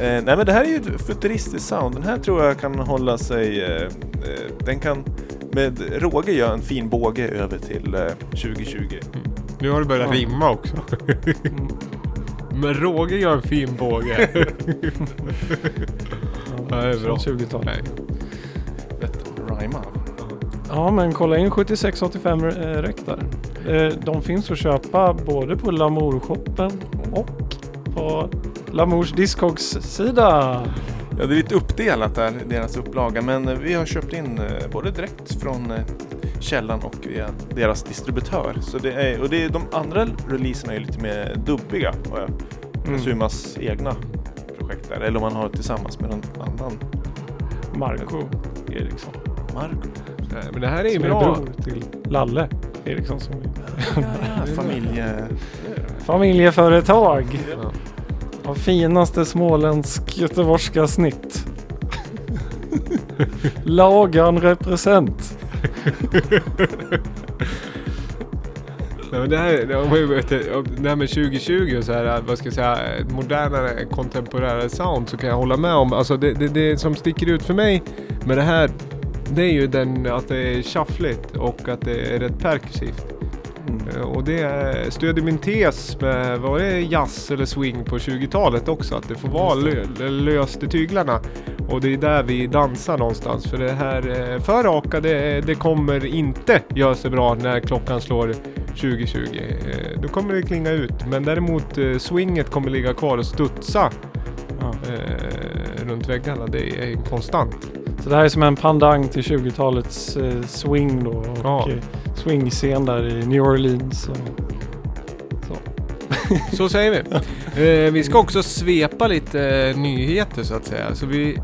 Eh, nej men det här är ju ett futuristiskt sound. Den här tror jag kan hålla sig... Eh, eh, den kan med råge göra en fin båge över till eh, 2020. Nu har det börjat Ja. rimma också. Mm. Men Roger gör en fin båge. Ja, det är bra. Från 20-talet. Nej. Rätt rhyma. Ja, men kolla in 7685 eh, räck där. Eh, De finns att köpa både på Lamour-shoppen och Lamours Discogs-sida. Ja, det är lite uppdelat där, deras upplaga. Men eh, vi har köpt in eh, både direkt från eh, källan och via deras distributör. Så det är, och det är, de andra releaserna är lite mer dubbiga. har jag. Mm. Sumas egna projekt där. Eller om man har det tillsammans med någon annan. Marco Eriksson. Marco. Nej, Men det här är ju är bra. till Lalle Eriksson. Som är Familje... familjeföretag Ja av finaste småländsk göteborgska snitt. Lagan represent. Nej, men det, här, det, här med 2020 och så här, vad ska jag säga, modernare, kontemporära sound så kan jag hålla med om. Alltså det, det, det som sticker ut för mig med det här, det är ju den att det är shuffligt och att det är rätt perkursivt. Eh, Och det stödjer min tes med, var det jazz eller swing på 20-talet också? Att det får vara lö, löst i tyglarna. Och det är där vi dansar någonstans. För det här eh, för raka, det, det kommer inte göra sig bra när klockan slår 2020. Eh, Då kommer det klinga ut. Men däremot eh, swinget kommer ligga kvar och studsa Ja. eh, runt väggarna. Det är konstant. Så det här är som en pandang till 20-talets eh, swing då. Och Ja. eh, swingscen där i New Orleans. Och, så. Så säger vi. Eh, vi ska också svepa lite eh, nyheter så att säga. Så vi,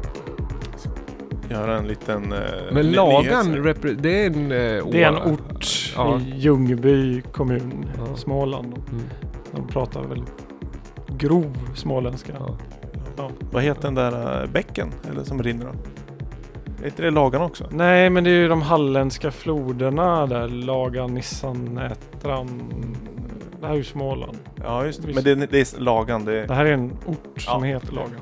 Göra en liten... Eh, men Lagan, det är en... Eh, Det är en ort Ja. i Ljungby kommun, Ja. Småland. Mm. De pratar väldigt grov småländska. Ja. Ja. Vad heter den där eh, bäcken? Eller som rinner då? Är inte det Lagan också? Nej, men det är ju de halländska floderna där. Lagan, Nissan, Ätran. Det här är ju Småland. Ja just det. Men det, det är Lagan. Det, Det här är en ort som Ja. heter Lagan.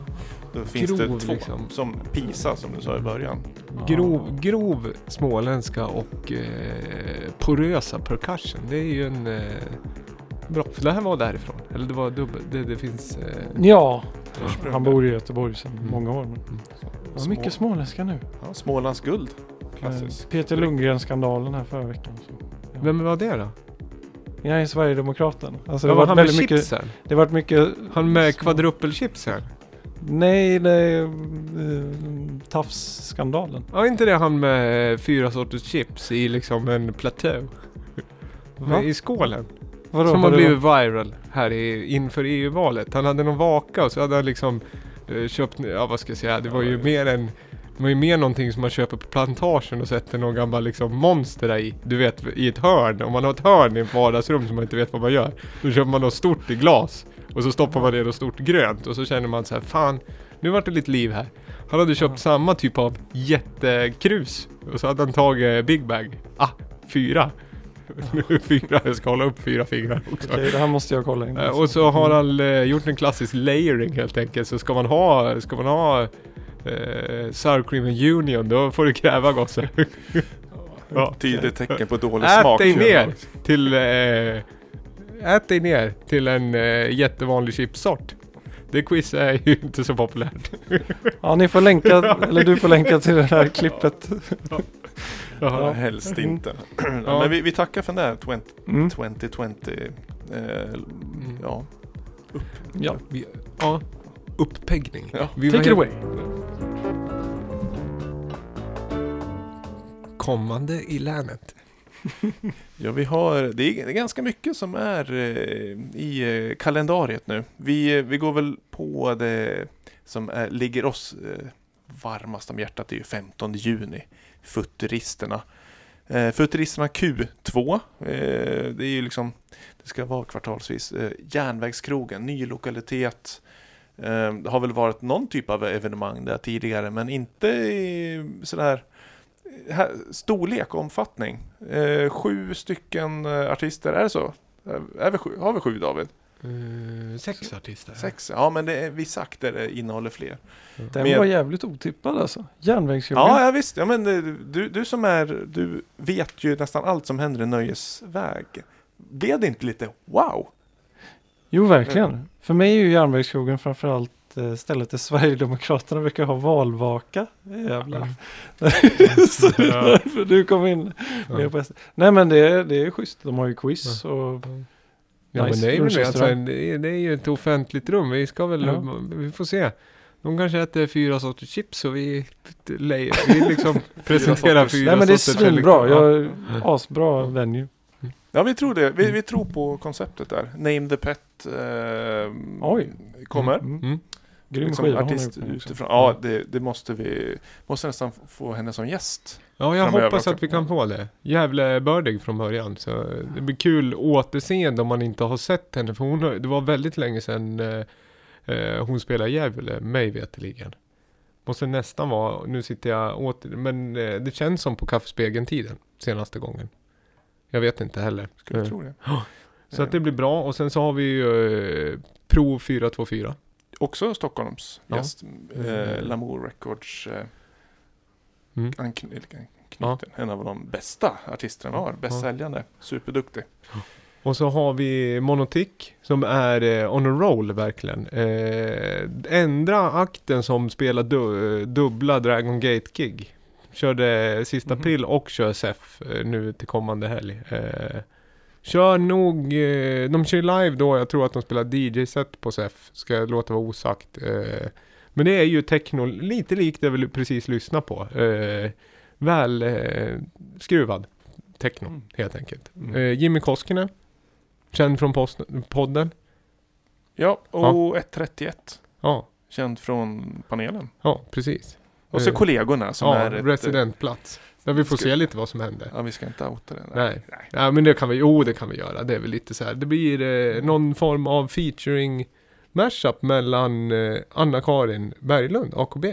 då finns det Grov, två. liksom. Som Pisa som du sa i början. Grov, grov småländska och eh, porösa percussion. Det är ju en... Eh, bra. För det här var därifrån. Eller det var dubbel. Det, det finns... Eh, Ja, Ursprung han bor i Göteborg sedan Mm. många år. Men ja, Små- mycket småländska nu. Ja, Smålands guld. Eh, Klassiskt. Peter Lundgren-skandalen här förra veckan. Så. Ja. vem var det då? Jag är Sverigedemokraten. Alltså, Det var har han varit med mycket, chipsen. det har varit mycket... Han med små- kvadruppelchipsen. Nej, det är uh, Tafs-skandalen. Ja, inte det han med eh, fyra sorters chips i liksom en platå? I skålen. Vadå, som har det blivit viral här i, inför EU-valet. Han hade någon vaka och så hade han liksom eh, köpt, ja vad ska jag säga, det var ju mer en det var ju mer någonting som man köper på plantagen och sätter någon gammal liksom monster där i. Du vet i ett hörn. Om man har ett hörn i ett vardagsrum som man inte vet vad man gör. Då köper man något stort i glas. Och så stoppar man det något stort grönt. Och så känner man så här, fan nu vart det lite liv här. Han hade köpt samma typ av jättekrus. Och så hade han tagit Big Bag. Ah, fyra. Fyra, jag ska hålla upp fyra fingrar också. Okej, det här måste jag kolla in. Eh, Och så har han eh, gjort en klassisk layering helt enkelt. Så ska man ha, ska man ha eh, sour cream and union då får du kräva gosse. ja. Tydligt tecken på dålig Ät smak. dig ner till, eh, ät dig ner till en eh, jättevanlig chipsort. Det quiz är ju inte så populärt. Ja, ni får länka, eller du får länka till det här klippet. Ja, Jaha. helst inte. Ja. Men vi, vi tackar för den där 20, Mm. 2020. Eh, ja. Ja, Vi, ja, uppeggning. Ja. Vi take it away. Kommande i länet. Ja, vi har, det är, ganska mycket som är eh, i eh, kalendariet nu. Vi, eh, vi går väl på det som är, ligger oss eh, varmast om hjärtat, det är ju 15 juni. Futuristerna. Eh, Futuristerna Q2. Eh, det är ju liksom, det ska vara kvartalsvis. Eh, järnvägskrogen, ny lokalitet. Eh, det har väl varit någon typ av evenemang där tidigare, men inte i sådär eh, här, storlek och omfattning. Eh, sju stycken eh, artister, är det så? Är vi sju? Har vi sju David? Uh, sex artister. Sex? Ja men det är vissa akter det innehåller fler. Den Med- var jävligt otippad alltså. Järnvägskrogen. Ja, ja visst. Ja, men eh, du, du som är, du vet ju nästan allt som händer i nöjesväg. Blev det inte lite wow? Jo, verkligen. För mig är ju järnvägskrogen framförallt eh, stället där Sverigedemokraterna brukar ha valvaka. Jävlar. Så det är därför du kom in Ja. Nej men det är, det är schysst. De har ju quiz och Ja Nice men det är, väl, alltså, det, är, det är ju ett offentligt rum. Vi ska väl, Ja. vi får se. De kanske äter fyra sorters chips och vi, vi liksom presenterar sorters- fyra Nej men det är sorters svinbra. Ja. Jag, asbra venue. Ja, vi tror det. Vi, vi tror på konceptet där. Name the Pet eh, Oj. kommer. Mm. Mm. Grym Liksom skiva artist utifrån. Ja, det, det måste vi. Måste nästan få henne som gäst. Ja, jag hoppas också. att vi kan få det. Gävlebördig från början. Så det blir kul återseende om man inte har sett henne. För hon det var väldigt länge sedan eh, eh, hon spelade Gävle, mig veterligen. Måste nästan vara, nu sitter jag åter, men eh, det känns som på Kaffespegeln-tiden senaste gången. Jag vet inte heller. Skulle Eh, tro det. Så att det blir bra. Och sen så har vi ju eh, Pro 424. Också Stockholms Ja. gäst. Eh, Mm. Lamour Records eh, Mm. ankn- knuten. En av de bästa artisterna vi har. Bäst Ja. säljande. Superduktig. Och så har vi Monotic som är eh, on a roll verkligen. Eh, ändra akten som spelar du, eh, dubbla Dragon Gate-gig. Körde sista Mhm. april och kör SEF eh, nu till kommande helg. Eh, kör nog, eh, de kör live då, jag tror att de spelar DJ-set på SEF. Ska låta vara osagt. Eh, men det är ju techno, lite likt det vi precis lyssnade på. Eh, väl skruvad techno Mm. helt enkelt. Mm. Jimmy Koskinen, känd från podden. Ja, och 131. Ja, Känd från panelen. ja precis. Och så kollegorna som ja, är ett... residentplats. Där vi får Ska- se lite vad som händer. Ja, vi ska inte outa det. Nej. Ja, men det kan vi, jo det kan vi göra. Det är väl lite så här. Det blir eh, någon form av featuring mashup mellan eh, Anna-Karin Berglund, AKB,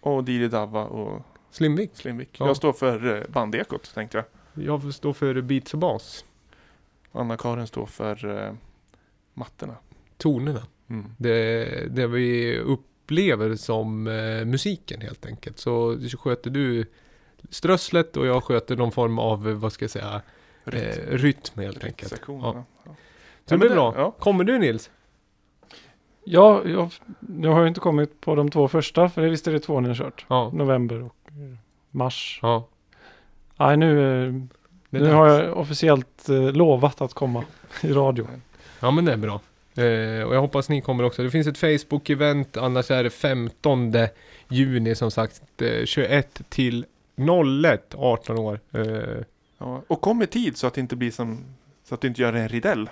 Och Didi Dava och Slimvik. Slimvik. Ja. Jag står för eh, bandekot, tänkte jag. Jag får stå för beats och bas. Anna-Karin står för eh, mattorna. Tonerna. Mm. Det, det vi upplever som eh, musiken helt enkelt. Så sköter du strösslet och jag sköter någon form av, eh, vad ska jag säga, Rytm. eh, rytm helt enkelt. Sektionerna. Ja. Så Ja, det det- bra. ja. Kommer du Nils? Ja, jag, jag har ju inte kommit på de två första, för det visste det är två ni har kört. Ja. November och eh, mars. Ja. Nej, nu, Det är nu har jag officiellt eh, lovat att komma i radio. Ja men det är bra. Eh, och jag hoppas ni kommer också. Det finns ett Facebook-event, annars är det 15 juni som sagt. Eh, 21 till 01, 18 år. Eh, Ja. Och kom i tid så att det inte blir som... Så att du inte gör en ridell.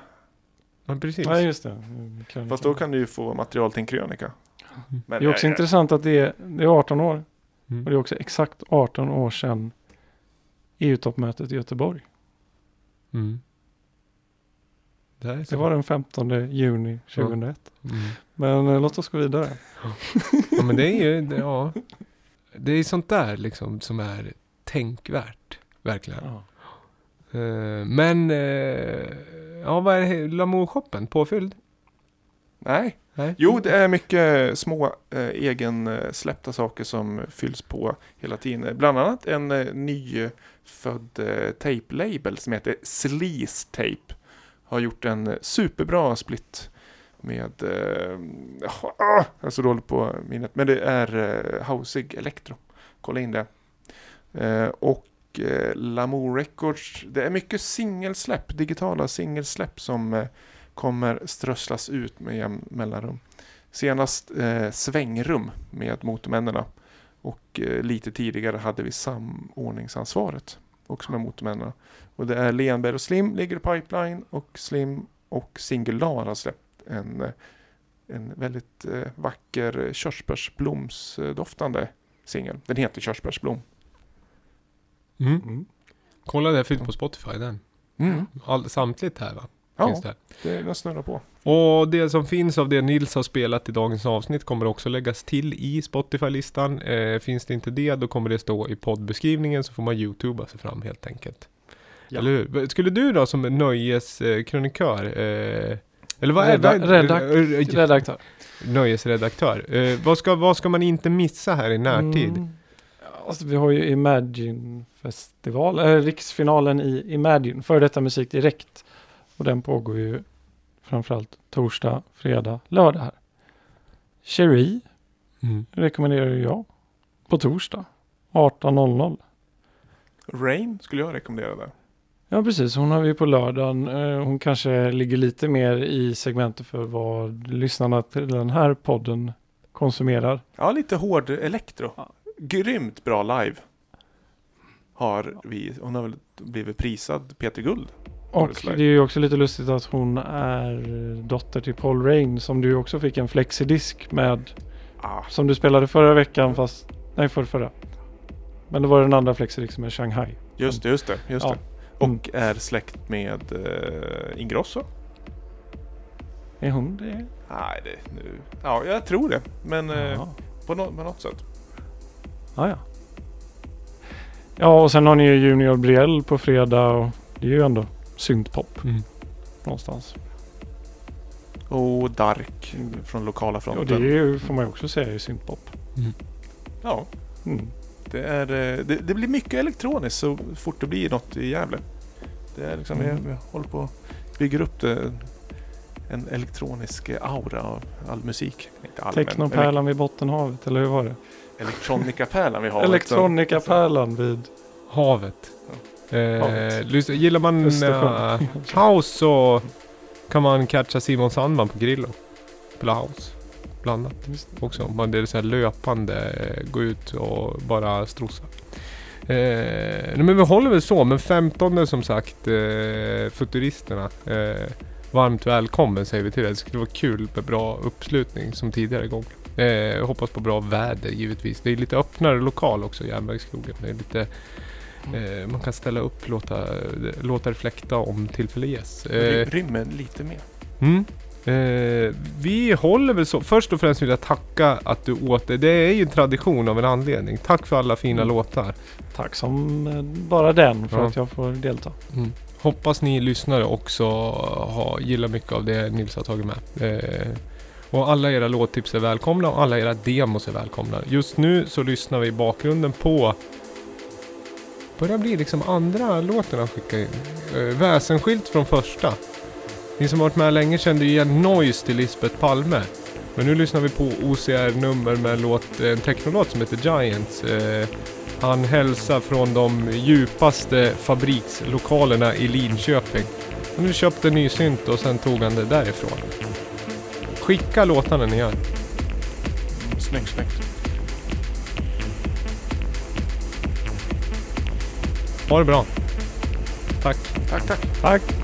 ja precis. Nej, just det. Mm, krönika. Fast då kan du ju få material till en krönika. Men Det är också eh, intressant att det är, det är 18 år. Mm. Och det är också exakt 18 år sedan EU-toppmötet i Göteborg. Mm. Det, är Det var den 15 juni 2001. Mm. Men eh, låt oss gå vidare. Ja men det är ju, det, ja. Det är sånt där liksom som är tänkvärt. Verkligen. Ja. Eh, men, eh, ja vad är? Lamour-shoppen? Påfylld? Nej. Nej? Jo, det är mycket små eh, egensläppta saker som fylls på hela tiden. Bland annat en eh, nyfödd eh, tape-label som heter Sleaze Tape. Har gjort en superbra split med, eh, ah, ah jag är så dålig på minnet, men det är eh, Hausig Electro. Kolla in det. Eh, och eh, Lamour Records, det är mycket singelsläpp, digitala singelsläpp som eh, kommer strösslas ut med jämn mellanrum. Senast eh, Svängrum med Motormännena. och eh, lite tidigare hade vi samordningsansvaret också med Motormännena. Och det är Lenberg och Slim ligger i pipeline och Slim och Singular har släppt en, en väldigt eh, vacker körsbärsblomsdoftande singel. Den heter Körsbärsblom. Mm. Mm. Kolla det finns på Spotify den. Mm. All, samtligt här va? Ja, Finns det. det, den snurrar på. Och det som finns av det Nils har spelat i dagens avsnitt kommer också läggas till i Spotify-listan. Eh, finns det inte det, då kommer det stå i poddbeskrivningen så får man youtuba sig fram helt enkelt. Ja. Eller hur? Skulle du då som nöjeskrönikör, eh, eller vad är Redda- det? redak- Redaktör. Nöjesredaktör. Eh, vad, ska, vad ska man inte missa här i närtid? Mm. Alltså, vi har ju Imagine festival, äh, riksfinalen i Imagine, för detta musik direkt. Och den pågår ju framförallt torsdag, fredag, lördag här. Cherie Mm. rekommenderar jag på torsdag 18.00. Rain skulle jag rekommendera där. Ja precis, hon har vi på lördagen. Eh, Hon kanske ligger lite mer i segmentet för vad lyssnarna till den här podden konsumerar. Ja, lite hård elektro. Ja. Grymt bra live. Har vi. Hon har väl blivit prisad Peter Guld. Och det är ju också lite lustigt att hon är dotter till Paul Rain som du också fick en flexidisk med. Ah, Som du spelade förra veckan fast, nej för förra. Men det var den andra flexidisken med Shanghai. just det, just det. Just Ja. det. Och är släkt med eh, Ingrosso. Är hon det? Nej, det nu. Ja, jag tror det. Men eh, Ja. på, nå- på något sätt. Ah, ja. Ja och sen har ni ju Junior Brielle på fredag och det är ju ändå syntpop Mm. någonstans. Och Dark från lokala Och det är fronten. ju, får man ju också säga är syntpop. Ja, Mm. Det, är, eh, det, det blir mycket elektroniskt så fort det blir något i Gävle. Det är liksom, Mm. vi, vi håller på bygga upp det, en elektronisk aura av all musik. Technopärlan vid Bottenhavet, eller hur var det? Elektronikapärlan vi har. Elektronikapärlan vid... Havet. Eh, Havet. lys- gillar man eh, house så kan man catcha Simon Sandman på Grillo. Spela house. Blandat också. Man det är så löpande, eh, gå ut och bara strosa. Eh, men vi håller väl så, men 15 som sagt, eh, Futuristerna. Eh, varmt välkommen säger vi till det. Det skulle vara kul med bra uppslutning som tidigare gång. Eh, hoppas på bra väder givetvis. Det är lite öppnare lokal också, Järnvägsskogen. Det är lite, eh, man kan ställa upp, låta, låta det fläkta om tillfälle ges. Eh, Ry- Rymmen lite mer. Mm. Eh, vi håller väl så. Först och främst vill jag tacka att du åter. Det är ju en tradition av en anledning. Tack för alla fina Mm. låtar. Tack som eh, bara den för Ja. att jag får delta. Mm. Hoppas ni lyssnare också har, gillar mycket av det Nils har tagit med. Eh, och alla era låttips är välkomna och alla era demos är välkomna. Just nu så lyssnar vi i bakgrunden på börjar bli liksom andra låten han skickar in. Eh, väsensskilt från första. Ni som varit med länge kände ju igen Noise till Lisbeth Palme. Men nu lyssnar vi på OCR-nummer med en, låt, en technolåt som heter Giants. Eh, han hälsar från de djupaste fabrikslokalerna i Linköping. Han har köpt en ny synt och sen tog han det därifrån. Skicka låtarna ni gör. Snyggt, snyggt. Ha det bra. Tack. Tack, tack. Tack!